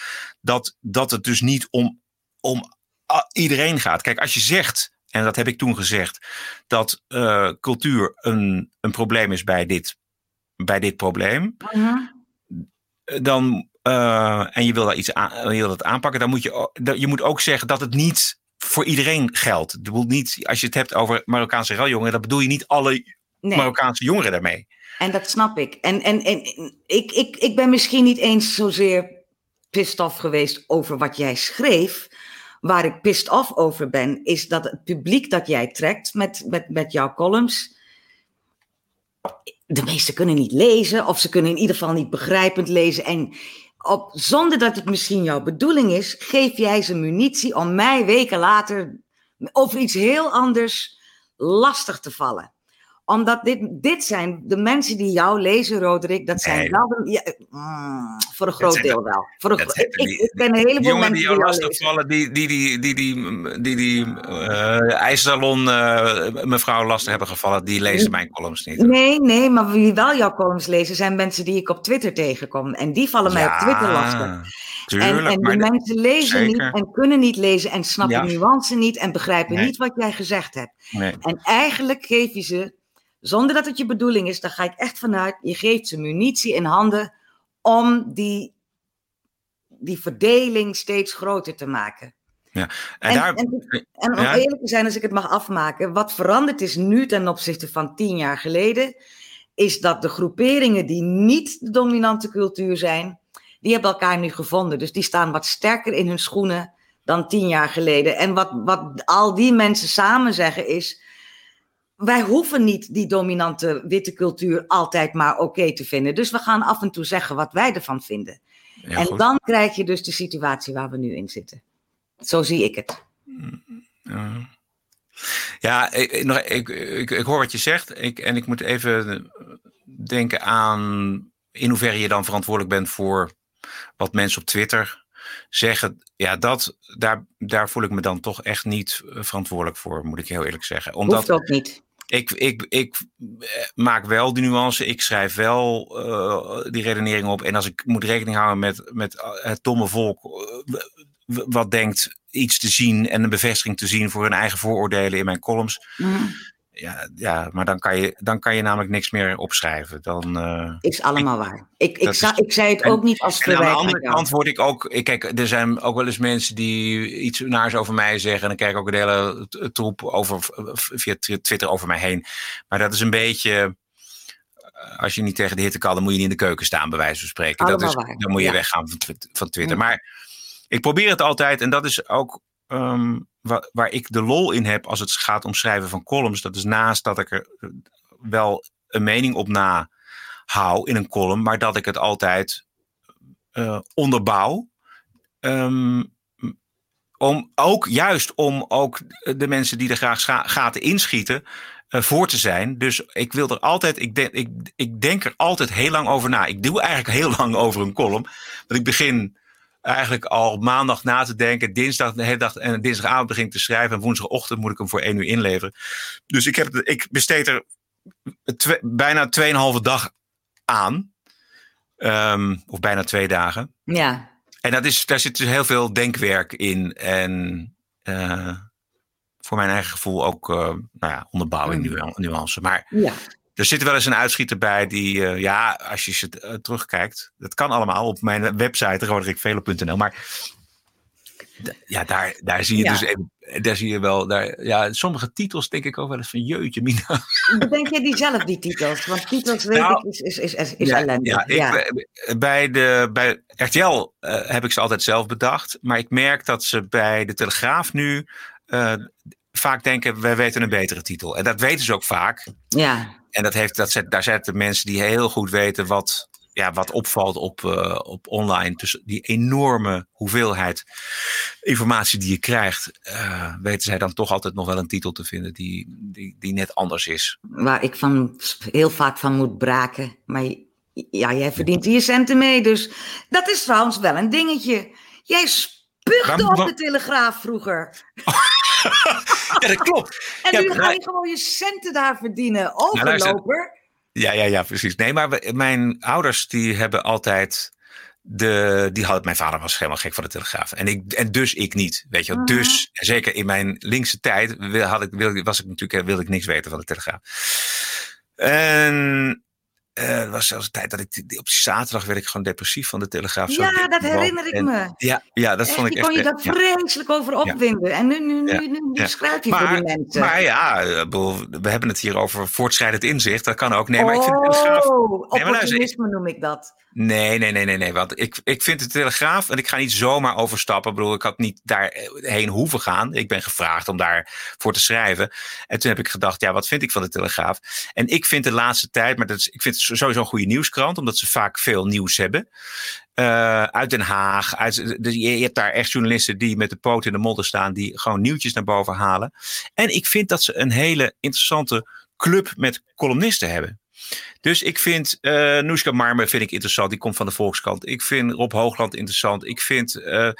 dat, dat het dus niet om, om ah, iedereen gaat. Kijk, als je zegt, en dat heb ik toen gezegd, dat eh, cultuur een, een probleem is bij dit, bij dit probleem, Mhm. dan, eh, en je wil daar iets aan, je wil dat aanpakken, dan moet je, je moet ook zeggen dat het niet voor iedereen geldt. Bedoel niet, als je het hebt over Marokkaanse raljongeren, dan bedoel je niet alle Nee, Marokkaanse jongeren daarmee. en dat snap ik. En, en, en ik, ik, ik ben misschien niet eens zozeer pissed off geweest over wat jij schreef. Waar ik pissed off over ben, is dat het publiek dat jij trekt met, met, met jouw columns. De meesten kunnen niet lezen, of ze kunnen in ieder geval niet begrijpend lezen. En op, zonder dat het misschien jouw bedoeling is, geef jij ze munitie om mij weken later over iets heel anders lastig te vallen omdat dit, dit zijn de mensen die jou lezen, Roderick. Dat zijn Nee. wel de, ja, mm, voor een groot de- deel wel. Voor een, gro- ik, de- ik, ben een Die heleboel jongen mensen die die jou die die, die, die, die, die, die eh, ijssalon eh, mevrouw lastig hebben gevallen, die lezen mijn columns niet. Nee, nee, maar wie wel jouw columns lezen, zijn mensen die ik op Twitter tegenkom. En die vallen mij op Twitter lastig. Tuurlijk, En, en maar de- mensen lezen zeker. niet en kunnen niet lezen en snappen Ja. nuance niet en begrijpen Nee. niet wat jij gezegd hebt. nee. En eigenlijk geef je ze, zonder dat het je bedoeling is, daar ga ik echt vanuit, je geeft ze munitie in handen om die, die verdeling steeds groter te maken. En, En, daar, en, en om ja. eerlijk te zijn, als ik het mag afmaken, wat veranderd is nu ten opzichte van tien jaar geleden, is dat de groeperingen die niet de dominante cultuur zijn, die hebben elkaar nu gevonden. Dus die staan wat sterker in hun schoenen dan tien jaar geleden. En wat, wat al die mensen samen zeggen is, wij hoeven niet die dominante witte cultuur altijd maar oké te vinden. Dus we gaan af en toe zeggen wat wij ervan vinden. ja, en goed. dan krijg je dus de situatie waar we nu in zitten. Zo zie ik het. Ja, ik, ik, ik, ik, hoor wat je zegt. Ik, en ik moet even denken aan in hoeverre je dan verantwoordelijk bent voor wat mensen op Twitter zeggen. Ja, dat, daar, daar voel ik me dan toch echt niet verantwoordelijk voor, moet ik heel eerlijk zeggen. Omdat, Hoeft ook niet. Ik, ik, ik maak wel die nuance. Ik schrijf wel uh, die redenering op. En als ik moet rekening houden met, met het domme volk. Wat denkt iets te zien en een bevestiging te zien voor hun eigen vooroordelen in mijn columns. Mm. Ja, ja, maar dan kan, je, dan kan je namelijk niks meer opschrijven. Dan, uh, is allemaal waar. Ik, ik, ik zei het ook niet als verwijt. Aan de andere kant word ik ook. Ik, kijk, er zijn ook wel eens mensen die iets naars over mij zeggen. En dan krijg ik ook een hele troep over, via Twitter over mij heen. Maar dat is een beetje. Eh, als je niet tegen de hitte kan, dan moet je niet in de keuken staan, bij wijze van spreken. dat is, dan moet je weggaan van, van Twitter. Mm. Maar ik probeer het altijd, en dat is ook um, waar, waar, ik de lol in heb als het gaat om schrijven van columns. Dat is naast dat ik er wel een mening op na hou in een column, maar dat ik het altijd uh, onderbouw. Um, om ook, juist om ook de mensen die er graag gaten inschieten, uh, voor te zijn. Dus ik wil er altijd, ik denk, ik, ik denk er altijd heel lang over na. Ik doe eigenlijk heel lang over een column. Want ik begin eigenlijk al maandag na te denken. Dinsdag de hele dag en dinsdagavond begin ik te schrijven. En woensdagochtend moet ik hem voor één uur inleveren. Dus ik, heb, ik besteed er twee, bijna tweeënhalve dag aan. Um, of bijna twee dagen. Ja. En dat is, daar zit dus heel veel denkwerk in. En uh, voor mijn eigen gevoel ook uh, nou ja, onderbouwing, mm. nuance. Maar ja. Er zit wel eens een uitschieter bij die, uh, ja, als je ze uh, terugkijkt. Dat kan allemaal op mijn website, roderikvelo.nl. Maar ja, daar, daar zie je ja. dus even, daar zie je wel, daar, ja, sommige titels denk ik ook wel eens van jeutje, Mina. Denk jij die zelf, die titels? Want titels weet nou, ik is, is, is, is, ja, ellendig. Ja, ja. Ik, bij, de, bij RTL uh, heb ik ze altijd zelf bedacht. Maar ik merk dat ze bij de Telegraaf nu vaak denken, wij weten een betere titel. En dat weten ze ook vaak. Ja. En dat heeft, dat zet, daar zetten mensen die heel goed weten wat, ja, wat opvalt op, uh, op online. Dus die enorme hoeveelheid informatie die je krijgt, uh, weten zij dan toch altijd nog wel een titel te vinden die, die, die net anders is. Waar ik van heel vaak van moet braken. Maar ja, jij verdient hier centen mee. Dus dat is trouwens wel een dingetje. Jij spuugde op de telegraaf vroeger. ja, dat klopt. En nu ga je gewoon je centen daar verdienen. Nou, Overloper. ja, ja, ja, precies. Nee, maar mijn ouders die hebben altijd... De, die had, mijn vader was helemaal gek van de Telegraaf. En, ik, en dus ik niet. Weet je wel. Mhm. Dus, zeker in mijn linkse tijd, had ik, was ik natuurlijk, wilde ik niks weten van de Telegraaf. En uh, er was zelfs een tijd dat ik op zaterdag werd ik gewoon depressief van de Telegraaf. Ja, dat herinner ik me. Ja, ja dat vond ik echt. Kon je daar vreselijk over opwinden. En nu, nu, nu, nu, nu schrijf je voor die mensen. Maar ja, eh, we hebben het hier over voortschrijdend inzicht. Dat kan ook. Nee, maar ik vind de Telegraaf... Oh, nee, opportunisme noem ik dat. Nee, nee, nee, nee, nee. Want ik, ik vind de Telegraaf, en ik ga niet zomaar overstappen. Ik bedoel, ik had niet daarheen hoeven gaan. Ik ben gevraagd om daarvoor te schrijven. En toen heb ik gedacht, ja, wat vind ik van de Telegraaf? En ik vind de laatste tijd, maar dat is, ik vind het sowieso een goede nieuwskrant, omdat ze vaak veel nieuws hebben. Uh, uit Den Haag. Uit, dus je, hebt daar echt journalisten die met de poot in de modder staan, die gewoon nieuwtjes naar boven halen. En ik vind dat ze een hele interessante club met columnisten hebben. Dus ik vind uh, Noeska Marmer vind ik interessant. Die komt van de Volkskrant. Ik vind Rob Hoogland interessant. Ik vind. Uh,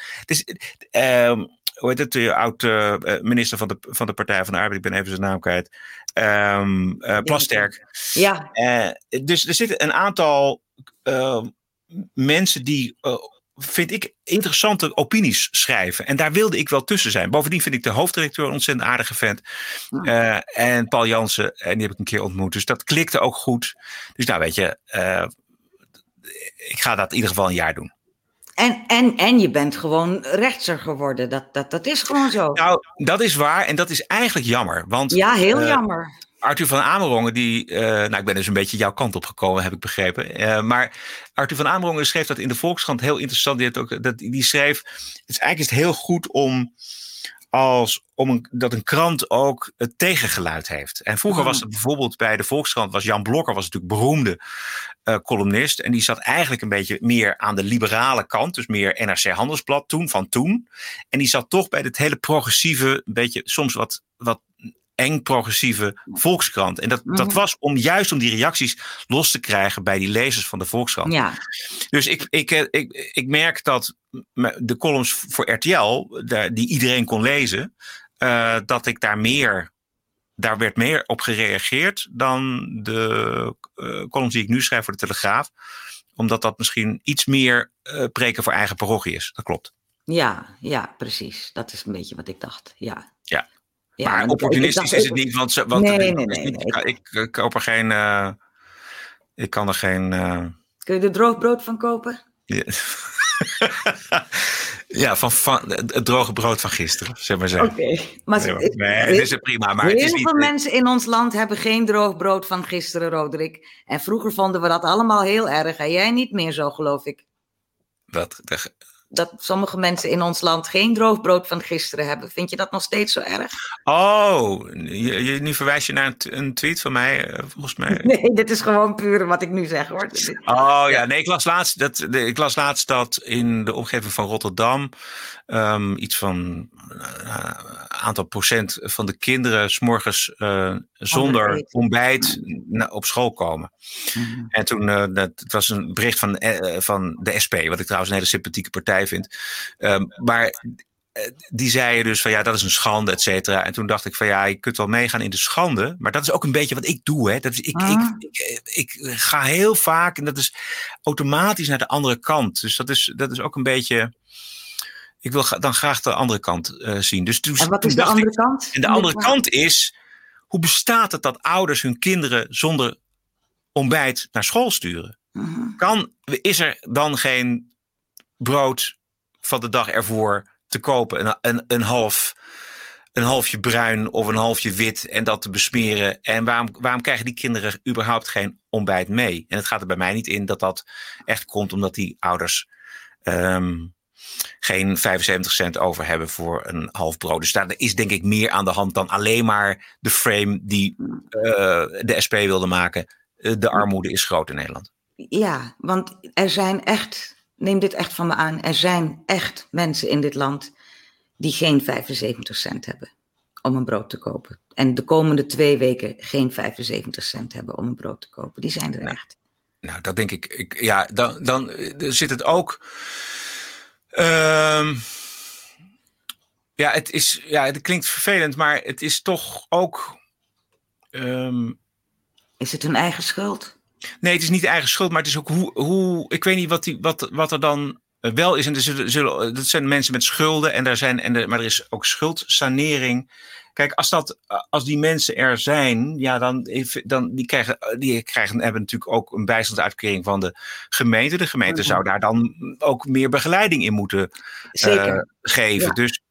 hoe heet het? De oud uh, minister van de, van de Partij van de Arbeid. Ik ben even zijn naam kwijt. Um, Plasterk. Ja. dus er zitten een aantal mensen die vind ik, interessante opinies schrijven. En daar wilde ik wel tussen zijn. Bovendien vind ik de hoofddirecteur een ontzettend aardige vent. Uh, en Paul Jansen, en die heb ik een keer ontmoet. Dus dat klikte ook goed. Dus nou weet je, uh, ik ga dat in ieder geval een jaar doen. En, en, en je bent gewoon rechtser geworden. Dat, dat, dat is gewoon zo. Nou, dat is waar. En dat is eigenlijk jammer. Want, ja, heel uh, jammer. Arthur van Amerongen, die, uh, nou ik ben dus een beetje jouw kant op gekomen, heb ik begrepen. Uh, maar Arthur van Amerongen schreef dat in de Volkskrant heel interessant. Die, ook, dat, die schreef, het is eigenlijk is het heel goed om als om een, dat een krant ook het tegengeluid heeft. En vroeger was het bijvoorbeeld bij de Volkskrant, was Jan Blokker was natuurlijk beroemde uh, columnist. En die zat eigenlijk een beetje meer aan de liberale kant, dus meer NRC Handelsblad toen, van toen. En die zat toch bij het hele progressieve, een beetje soms wat, wat eng progressieve Volkskrant. En dat, dat mhm. was om juist om die reacties los te krijgen bij die lezers van de Volkskrant. Ja. Dus ik, ik, eh, ik, ik merk dat de columns voor RTL, die iedereen kon lezen, uh, dat ik daar meer, daar werd meer op gereageerd dan de uh, columns die ik nu schrijf voor de Telegraaf. Omdat dat misschien iets meer uh, preken voor eigen parochie is. Dat klopt. Ja, ja, precies. Dat is een beetje wat ik dacht. Ja. Ja. Ja, maar opportunistisch is het niet, want, want nee, nee, nee, nee, Ik, ik, koop er geen. Uh, ik kan er geen. Uh... Kun je er droog brood van kopen? Ja, ja van, van het droge brood van gisteren, zeg maar zo. Oké, okay. maar nee, nee, is het prima. Maar heel het is veel mensen in ons land hebben geen droog brood van gisteren, Roderick. En vroeger vonden we dat allemaal heel erg. En jij niet meer zo, geloof ik. Wat? dat sommige mensen in ons land geen droog brood van gisteren hebben. Vind je dat nog steeds zo erg? Oh, je, je, nu verwijs je naar een, een, tweet van mij, eh, volgens mij. Nee, dit is gewoon puur wat ik nu zeg hoor. Oh ja, nee, ik las laatst dat, de, ik las laatst dat in de omgeving van Rotterdam um, iets van een uh, aantal procent van de kinderen s'morgens uh, zonder ontbijt op school komen. Mm. En toen, uh, dat, het was een bericht van, van de SP, wat ik trouwens een hele sympathieke partij vind. Um, maar die zeiden dus van ja, dat is een schande, et cetera. En toen dacht ik van ja, je kunt wel meegaan in de schande. Maar dat is ook een beetje wat ik doe. Hè. Dat is, ik, ik, ah. ik, ik, ga heel vaak, en dat is automatisch naar de andere kant. Dus dat is, dat is ook een beetje ik wil dan graag de andere kant uh, zien. Dus toen, en wat is de andere kant? En de andere kant is, hoe bestaat het dat ouders hun kinderen zonder ontbijt naar school sturen? Uh-huh. Kan, is er dan geen brood van de dag ervoor te kopen? Een, een, een, half, een halfje bruin of een halfje wit en dat te besmeren? En waarom, waarom krijgen die kinderen überhaupt geen ontbijt mee? En het gaat er bij mij niet in dat dat echt komt omdat die ouders... Um, geen 75 cent over hebben voor een half brood. Dus daar is denk ik meer aan de hand dan alleen maar de frame die uh, de SP wilde maken. Uh, de armoede is groot in Nederland. Ja, want er zijn echt, neem dit echt van me aan, er zijn echt mensen in dit land die geen 75 cent hebben om een brood te kopen. En de komende twee weken geen 75 cent hebben om een brood te kopen. Die zijn er nou, echt. Nou, dat denk ik. ik ja, dan, dan zit het ook Um, ja, het is, ja, het klinkt vervelend, maar het is toch ook. Um, is het hun eigen schuld? Nee, het is niet eigen schuld, maar het is ook hoe. hoe ik weet niet wat, die, wat, wat er dan wel is. En er zullen, zullen, dat zijn mensen met schulden, en daar zijn, en maar er is ook schuldsanering. Kijk, als, dat, als die mensen er zijn, ja, dan, dan die krijgen, die krijgen, hebben natuurlijk ook een bijstandsuitkering van de gemeente. De gemeente zou daar dan ook meer begeleiding in moeten uh, geven. Dus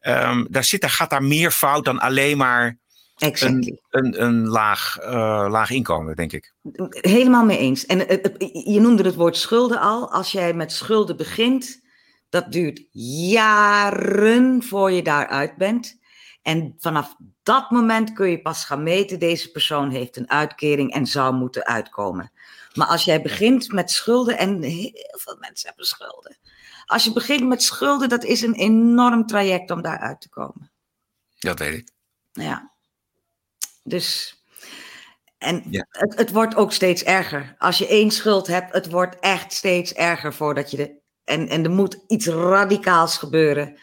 um, daar, zit, daar gaat daar meer fout dan alleen maar een, een, een, laag, uh, laag inkomen, denk ik. Helemaal mee eens. En je noemde het woord schulden al. Als jij met schulden begint, dat duurt jaren voor je daaruit bent. En vanaf dat moment kun je pas gaan meten, deze persoon heeft een uitkering en zou moeten uitkomen. Maar als jij begint met schulden, en heel veel mensen hebben schulden. Als je begint met schulden, dat is een enorm traject om daaruit te komen. Dat weet ik. Ja. Dus, en het, het wordt ook steeds erger. Als je één schuld hebt, het wordt echt steeds erger voordat je de. En, en er moet iets radicaals gebeuren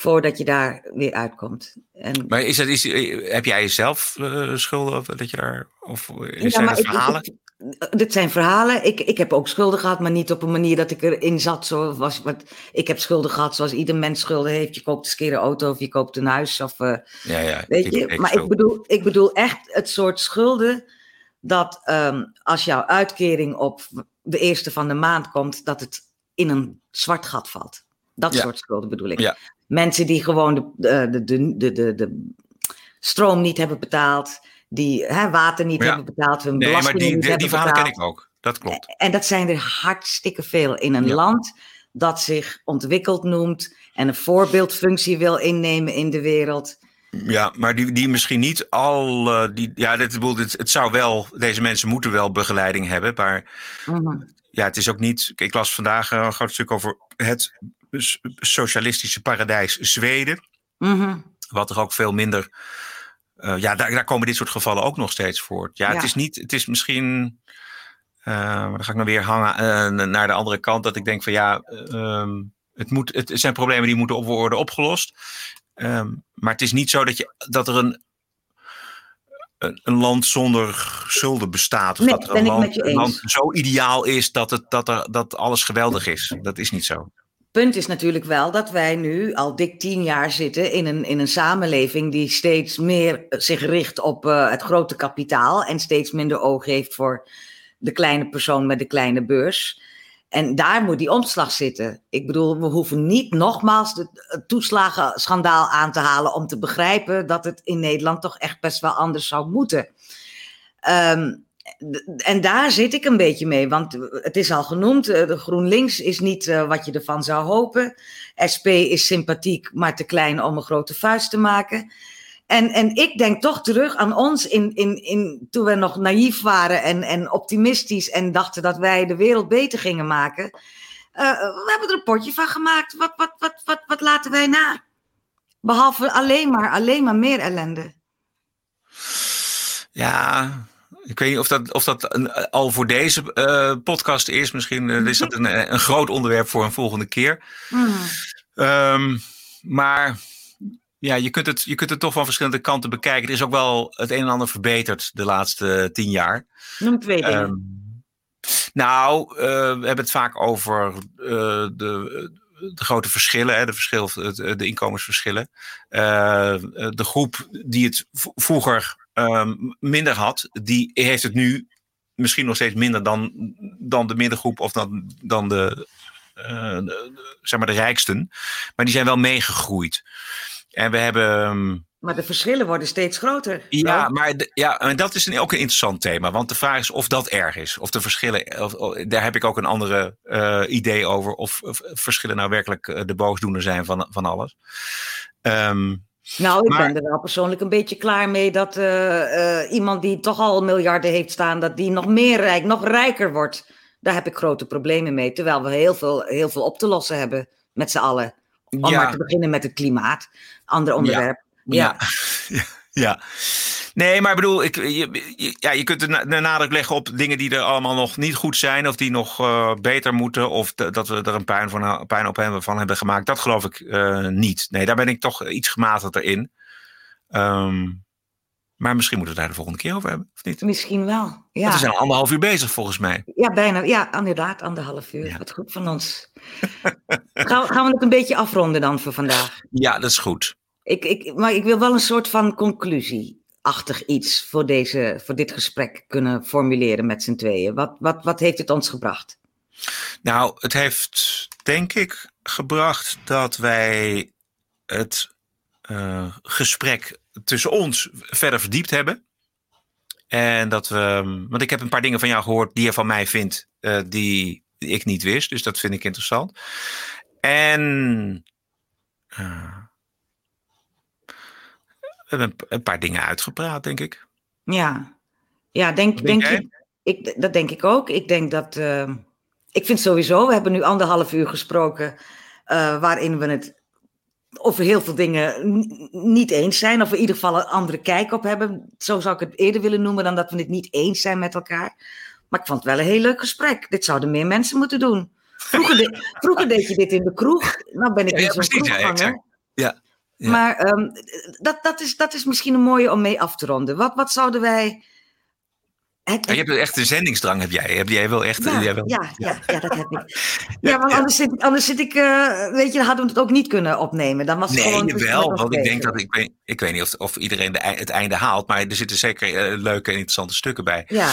voordat je daar weer uitkomt. En, maar is dat, is, heb jij zelf uh, schulden? Dat je daar, of ja, zijn verhalen? Ik, dit zijn verhalen. Ik, ik heb ook schulden gehad, maar niet op een manier dat ik erin zat. Zo was, wat, ik heb schulden gehad zoals ieder mens schulden heeft. Je koopt een keer een auto of je koopt een huis. Of, uh, ja, ja, weet je? maar ik bedoel, ik bedoel echt het soort schulden dat um, als jouw uitkering op de eerste van de maand komt, dat het in een zwart gat valt. Dat soort schulden bedoel ik. Ja. Mensen die gewoon de, de, de, de, de, de stroom niet hebben betaald, die hè, water niet hebben betaald, hun nee, maar die, die, die verhalen ken ik ook. Dat klopt. En dat zijn er hartstikke veel in een land dat zich ontwikkeld noemt en een voorbeeldfunctie wil innemen in de wereld. Ja, maar die, die misschien niet al. Uh, die, ja, dit, dit, het zou wel. Deze mensen moeten wel begeleiding hebben. Maar mhm. ja, het is ook niet. Ik las vandaag een groot stuk over het socialistische paradijs Zweden. Mhm. Wat er ook veel minder. Uh, ja, daar, daar komen dit soort gevallen ook nog steeds voor. Ja, het is niet. Het is misschien. Uh, maar dan ga ik dan weer hangen naar de andere kant. Dat ik denk van ja. Ehm, het, moet, het zijn problemen die moeten worden opgelost. Um, maar het is niet zo dat, je, dat er een, een, een land zonder schulden bestaat. Of nee, dat er een land, een land, zo ideaal is dat, het, dat, er, dat alles geweldig is. Dat is niet zo. Punt is natuurlijk wel dat wij nu al dik tien jaar zitten in een, in een samenleving die steeds meer zich richt op uh, het grote kapitaal en steeds minder oog heeft voor de kleine persoon met de kleine beurs. En daar moet die omslag zitten. Ik bedoel, we hoeven niet nogmaals het toeslagenschandaal aan te halen om te begrijpen dat het in Nederland toch echt best wel anders zou moeten. Um, en daar zit ik een beetje mee, want het is al genoemd, eh, de GroenLinks is niet uh, wat je ervan zou hopen. SP is sympathiek, maar te klein om een grote vuist te maken. En, en ik denk toch terug aan ons in, in, in, toen we nog naïef waren en, en optimistisch en dachten dat wij de wereld beter gingen maken. We hebben er een potje van gemaakt. Wat, wat, wat, wat, wat laten wij na? Behalve alleen maar, alleen maar meer ellende. Ja, ik weet niet of dat, of dat een, al voor deze uh, podcast is. Misschien uh, is dat een, een groot onderwerp voor een volgende keer. Mm. Um, maar ja, je kunt, het, je kunt het toch van verschillende kanten bekijken. Er is ook wel het een en ander verbeterd de laatste tien jaar. Noem twee dingen. Um, nou, uh, we hebben het vaak over de, de grote verschillen, hè, de, verschil, de inkomensverschillen. Uh, de groep die het vroeger um, minder had, die heeft het nu misschien nog steeds minder dan, dan de middengroep of dan, dan de, de, zeg maar de rijksten. Maar die zijn wel meegegroeid. En we hebben. Ehm, maar de verschillen worden steeds groter. Ja, maar ja, en dat is een, ook een interessant thema. Want de vraag is of dat erg is. Of de verschillen. Of, daar heb ik ook een andere uh, idee over. Of, of, verschillen nou werkelijk eh, de boosdoener zijn van, van alles. Um, nou, ik ben er wel persoonlijk een beetje klaar mee dat uh, uh, iemand die toch al miljarden heeft staan, dat die nog meer rijk, nog rijker wordt. Daar heb ik grote problemen mee. Terwijl we heel veel, heel veel op te lossen hebben met z'n allen. Om maar te beginnen met het klimaat. Ander onderwerp. Ja. Ja. ja. Nee, maar ik bedoel, ik, je, ja, je kunt de, nadruk leggen op dingen die er allemaal nog niet goed zijn. Of die nog uh, beter moeten. Of dat we er een puin, van, puin op hebben, van hebben gemaakt. Dat geloof ik uh, niet. Nee, daar ben ik toch iets gematigder in. Um, maar misschien moeten we het daar de volgende keer over hebben, of niet? Misschien wel, ja. Want we zijn al anderhalf uur bezig, volgens mij. Ja, bijna. Ja, inderdaad, anderhalf uur. Wat goed van ons. gaan, gaan we het een beetje afronden dan voor vandaag? Ja, dat is goed. Ik, ik, maar ik wil wel een soort van conclusieachtig iets voor, deze, voor dit gesprek kunnen formuleren met z'n tweeën. Wat, wat, wat heeft het ons gebracht? Nou, het heeft denk ik gebracht dat wij het uh, gesprek tussen ons verder verdiept hebben. En dat we, want ik heb een paar dingen van jou gehoord die je van mij vindt, uh, die, ik niet wist. Dus dat vind ik interessant. En we hebben een, paar dingen uitgepraat, denk ik. Ja, ja denk, denk, je, ik, dat denk ik ook. Ik denk dat, uh, ik vind sowieso, we hebben nu anderhalf uur gesproken, waarin we het over heel veel dingen niet eens zijn, of in ieder geval een andere kijk op hebben. Zo zou ik het eerder willen noemen dan dat we het niet eens zijn met elkaar. Maar ik vond het wel een heel leuk gesprek. Dit zouden meer mensen moeten doen. Vroeger, de, vroeger deed je dit in de kroeg. Nou ben ik ja. Ja, ja, Maar um, dat, dat, is, dat is misschien een mooie om mee af te ronden. Wat, wat zouden wij je hebt echt een zendingsdrang, heb jij. Heb jij wel echt. Ja, jij ja, ja, ja, dat heb ik. Ja, want anders zit, anders zit ik. Uh, weet je, dan hadden we het ook niet kunnen opnemen. Dan was het nee, gewoon. wel. Want ik denk dat. Ik weet, ik weet niet of, of iedereen de, het einde haalt. Maar er zitten zeker uh, leuke en interessante stukken bij. Ja.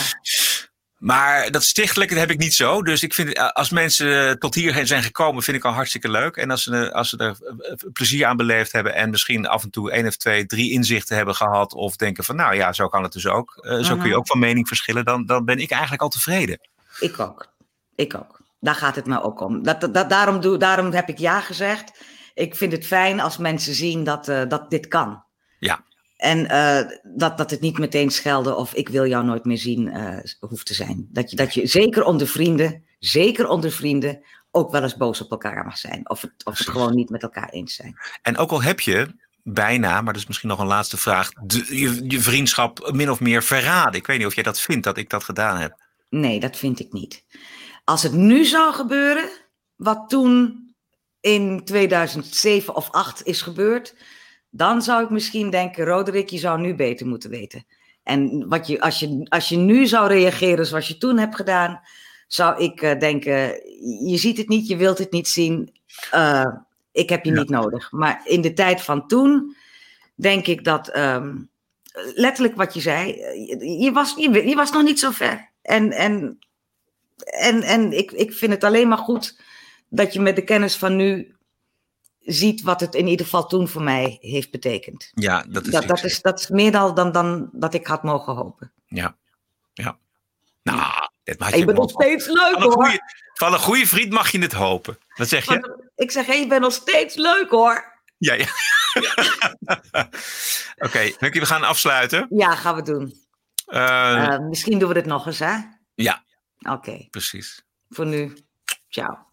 Maar dat stichtelijke heb ik niet zo. Dus ik vind, eh, als mensen tot hier zijn gekomen, vind ik al hartstikke leuk. En als ze, als ze er eh, plezier aan beleefd hebben en misschien af en toe één of twee, drie inzichten hebben gehad. Of denken van, nou ja, zo kan het dus ook. Uh, zo kun je mhm. ook van mening verschillen. Dan, dan ben ik eigenlijk al tevreden. Ik ook. Ik ook. Daar gaat het me ook om. Dat, dat, daarom, doe, daarom heb ik ja gezegd. Ik vind het fijn als mensen zien dat, uh, dat dit kan. Ja. En uh, dat, dat het niet meteen schelden of ik wil jou nooit meer zien uh, hoeft te zijn. Dat je, dat je zeker onder vrienden, zeker onder vrienden, ook wel eens boos op elkaar mag zijn. Of of het gewoon niet met elkaar eens zijn. En ook al heb je bijna, maar dat is misschien nog een laatste vraag, de, je, je vriendschap min of meer verraden. Ik weet niet of jij dat vindt dat ik dat gedaan heb. Nee, dat vind ik niet. Als het nu zou gebeuren, wat toen in 2007 of 8 is gebeurd, dan zou ik misschien denken, Roderick, je zou nu beter moeten weten. En wat je, als, je, als je nu zou reageren zoals je toen hebt gedaan, zou ik uh, denken, je ziet het niet, je wilt het niet zien, uh, ik heb je ja. niet nodig. Maar in de tijd van toen, denk ik dat, um, letterlijk wat je zei, je was, je, je was nog niet zo ver. En, en, en, en ik, ik vind het alleen maar goed dat je met de kennis van nu ziet wat het in ieder geval toen voor mij heeft betekend. Ja, dat is, dat, dat is, dat is meer dan, dan, dan dat ik had mogen hopen. Ja, ja. Nou, dit maakt je bent nog steeds leuk van goeie, van een goede vriend mag je het hopen. Wat zeg je? Ik zeg, hey, je bent nog steeds leuk hoor. Ja, ja. Oké, okay, we gaan afsluiten. Ja, gaan we doen. Uh, uh, misschien doen we dit nog eens, hè? Ja. Oké. Okay. Precies. Voor nu, ciao.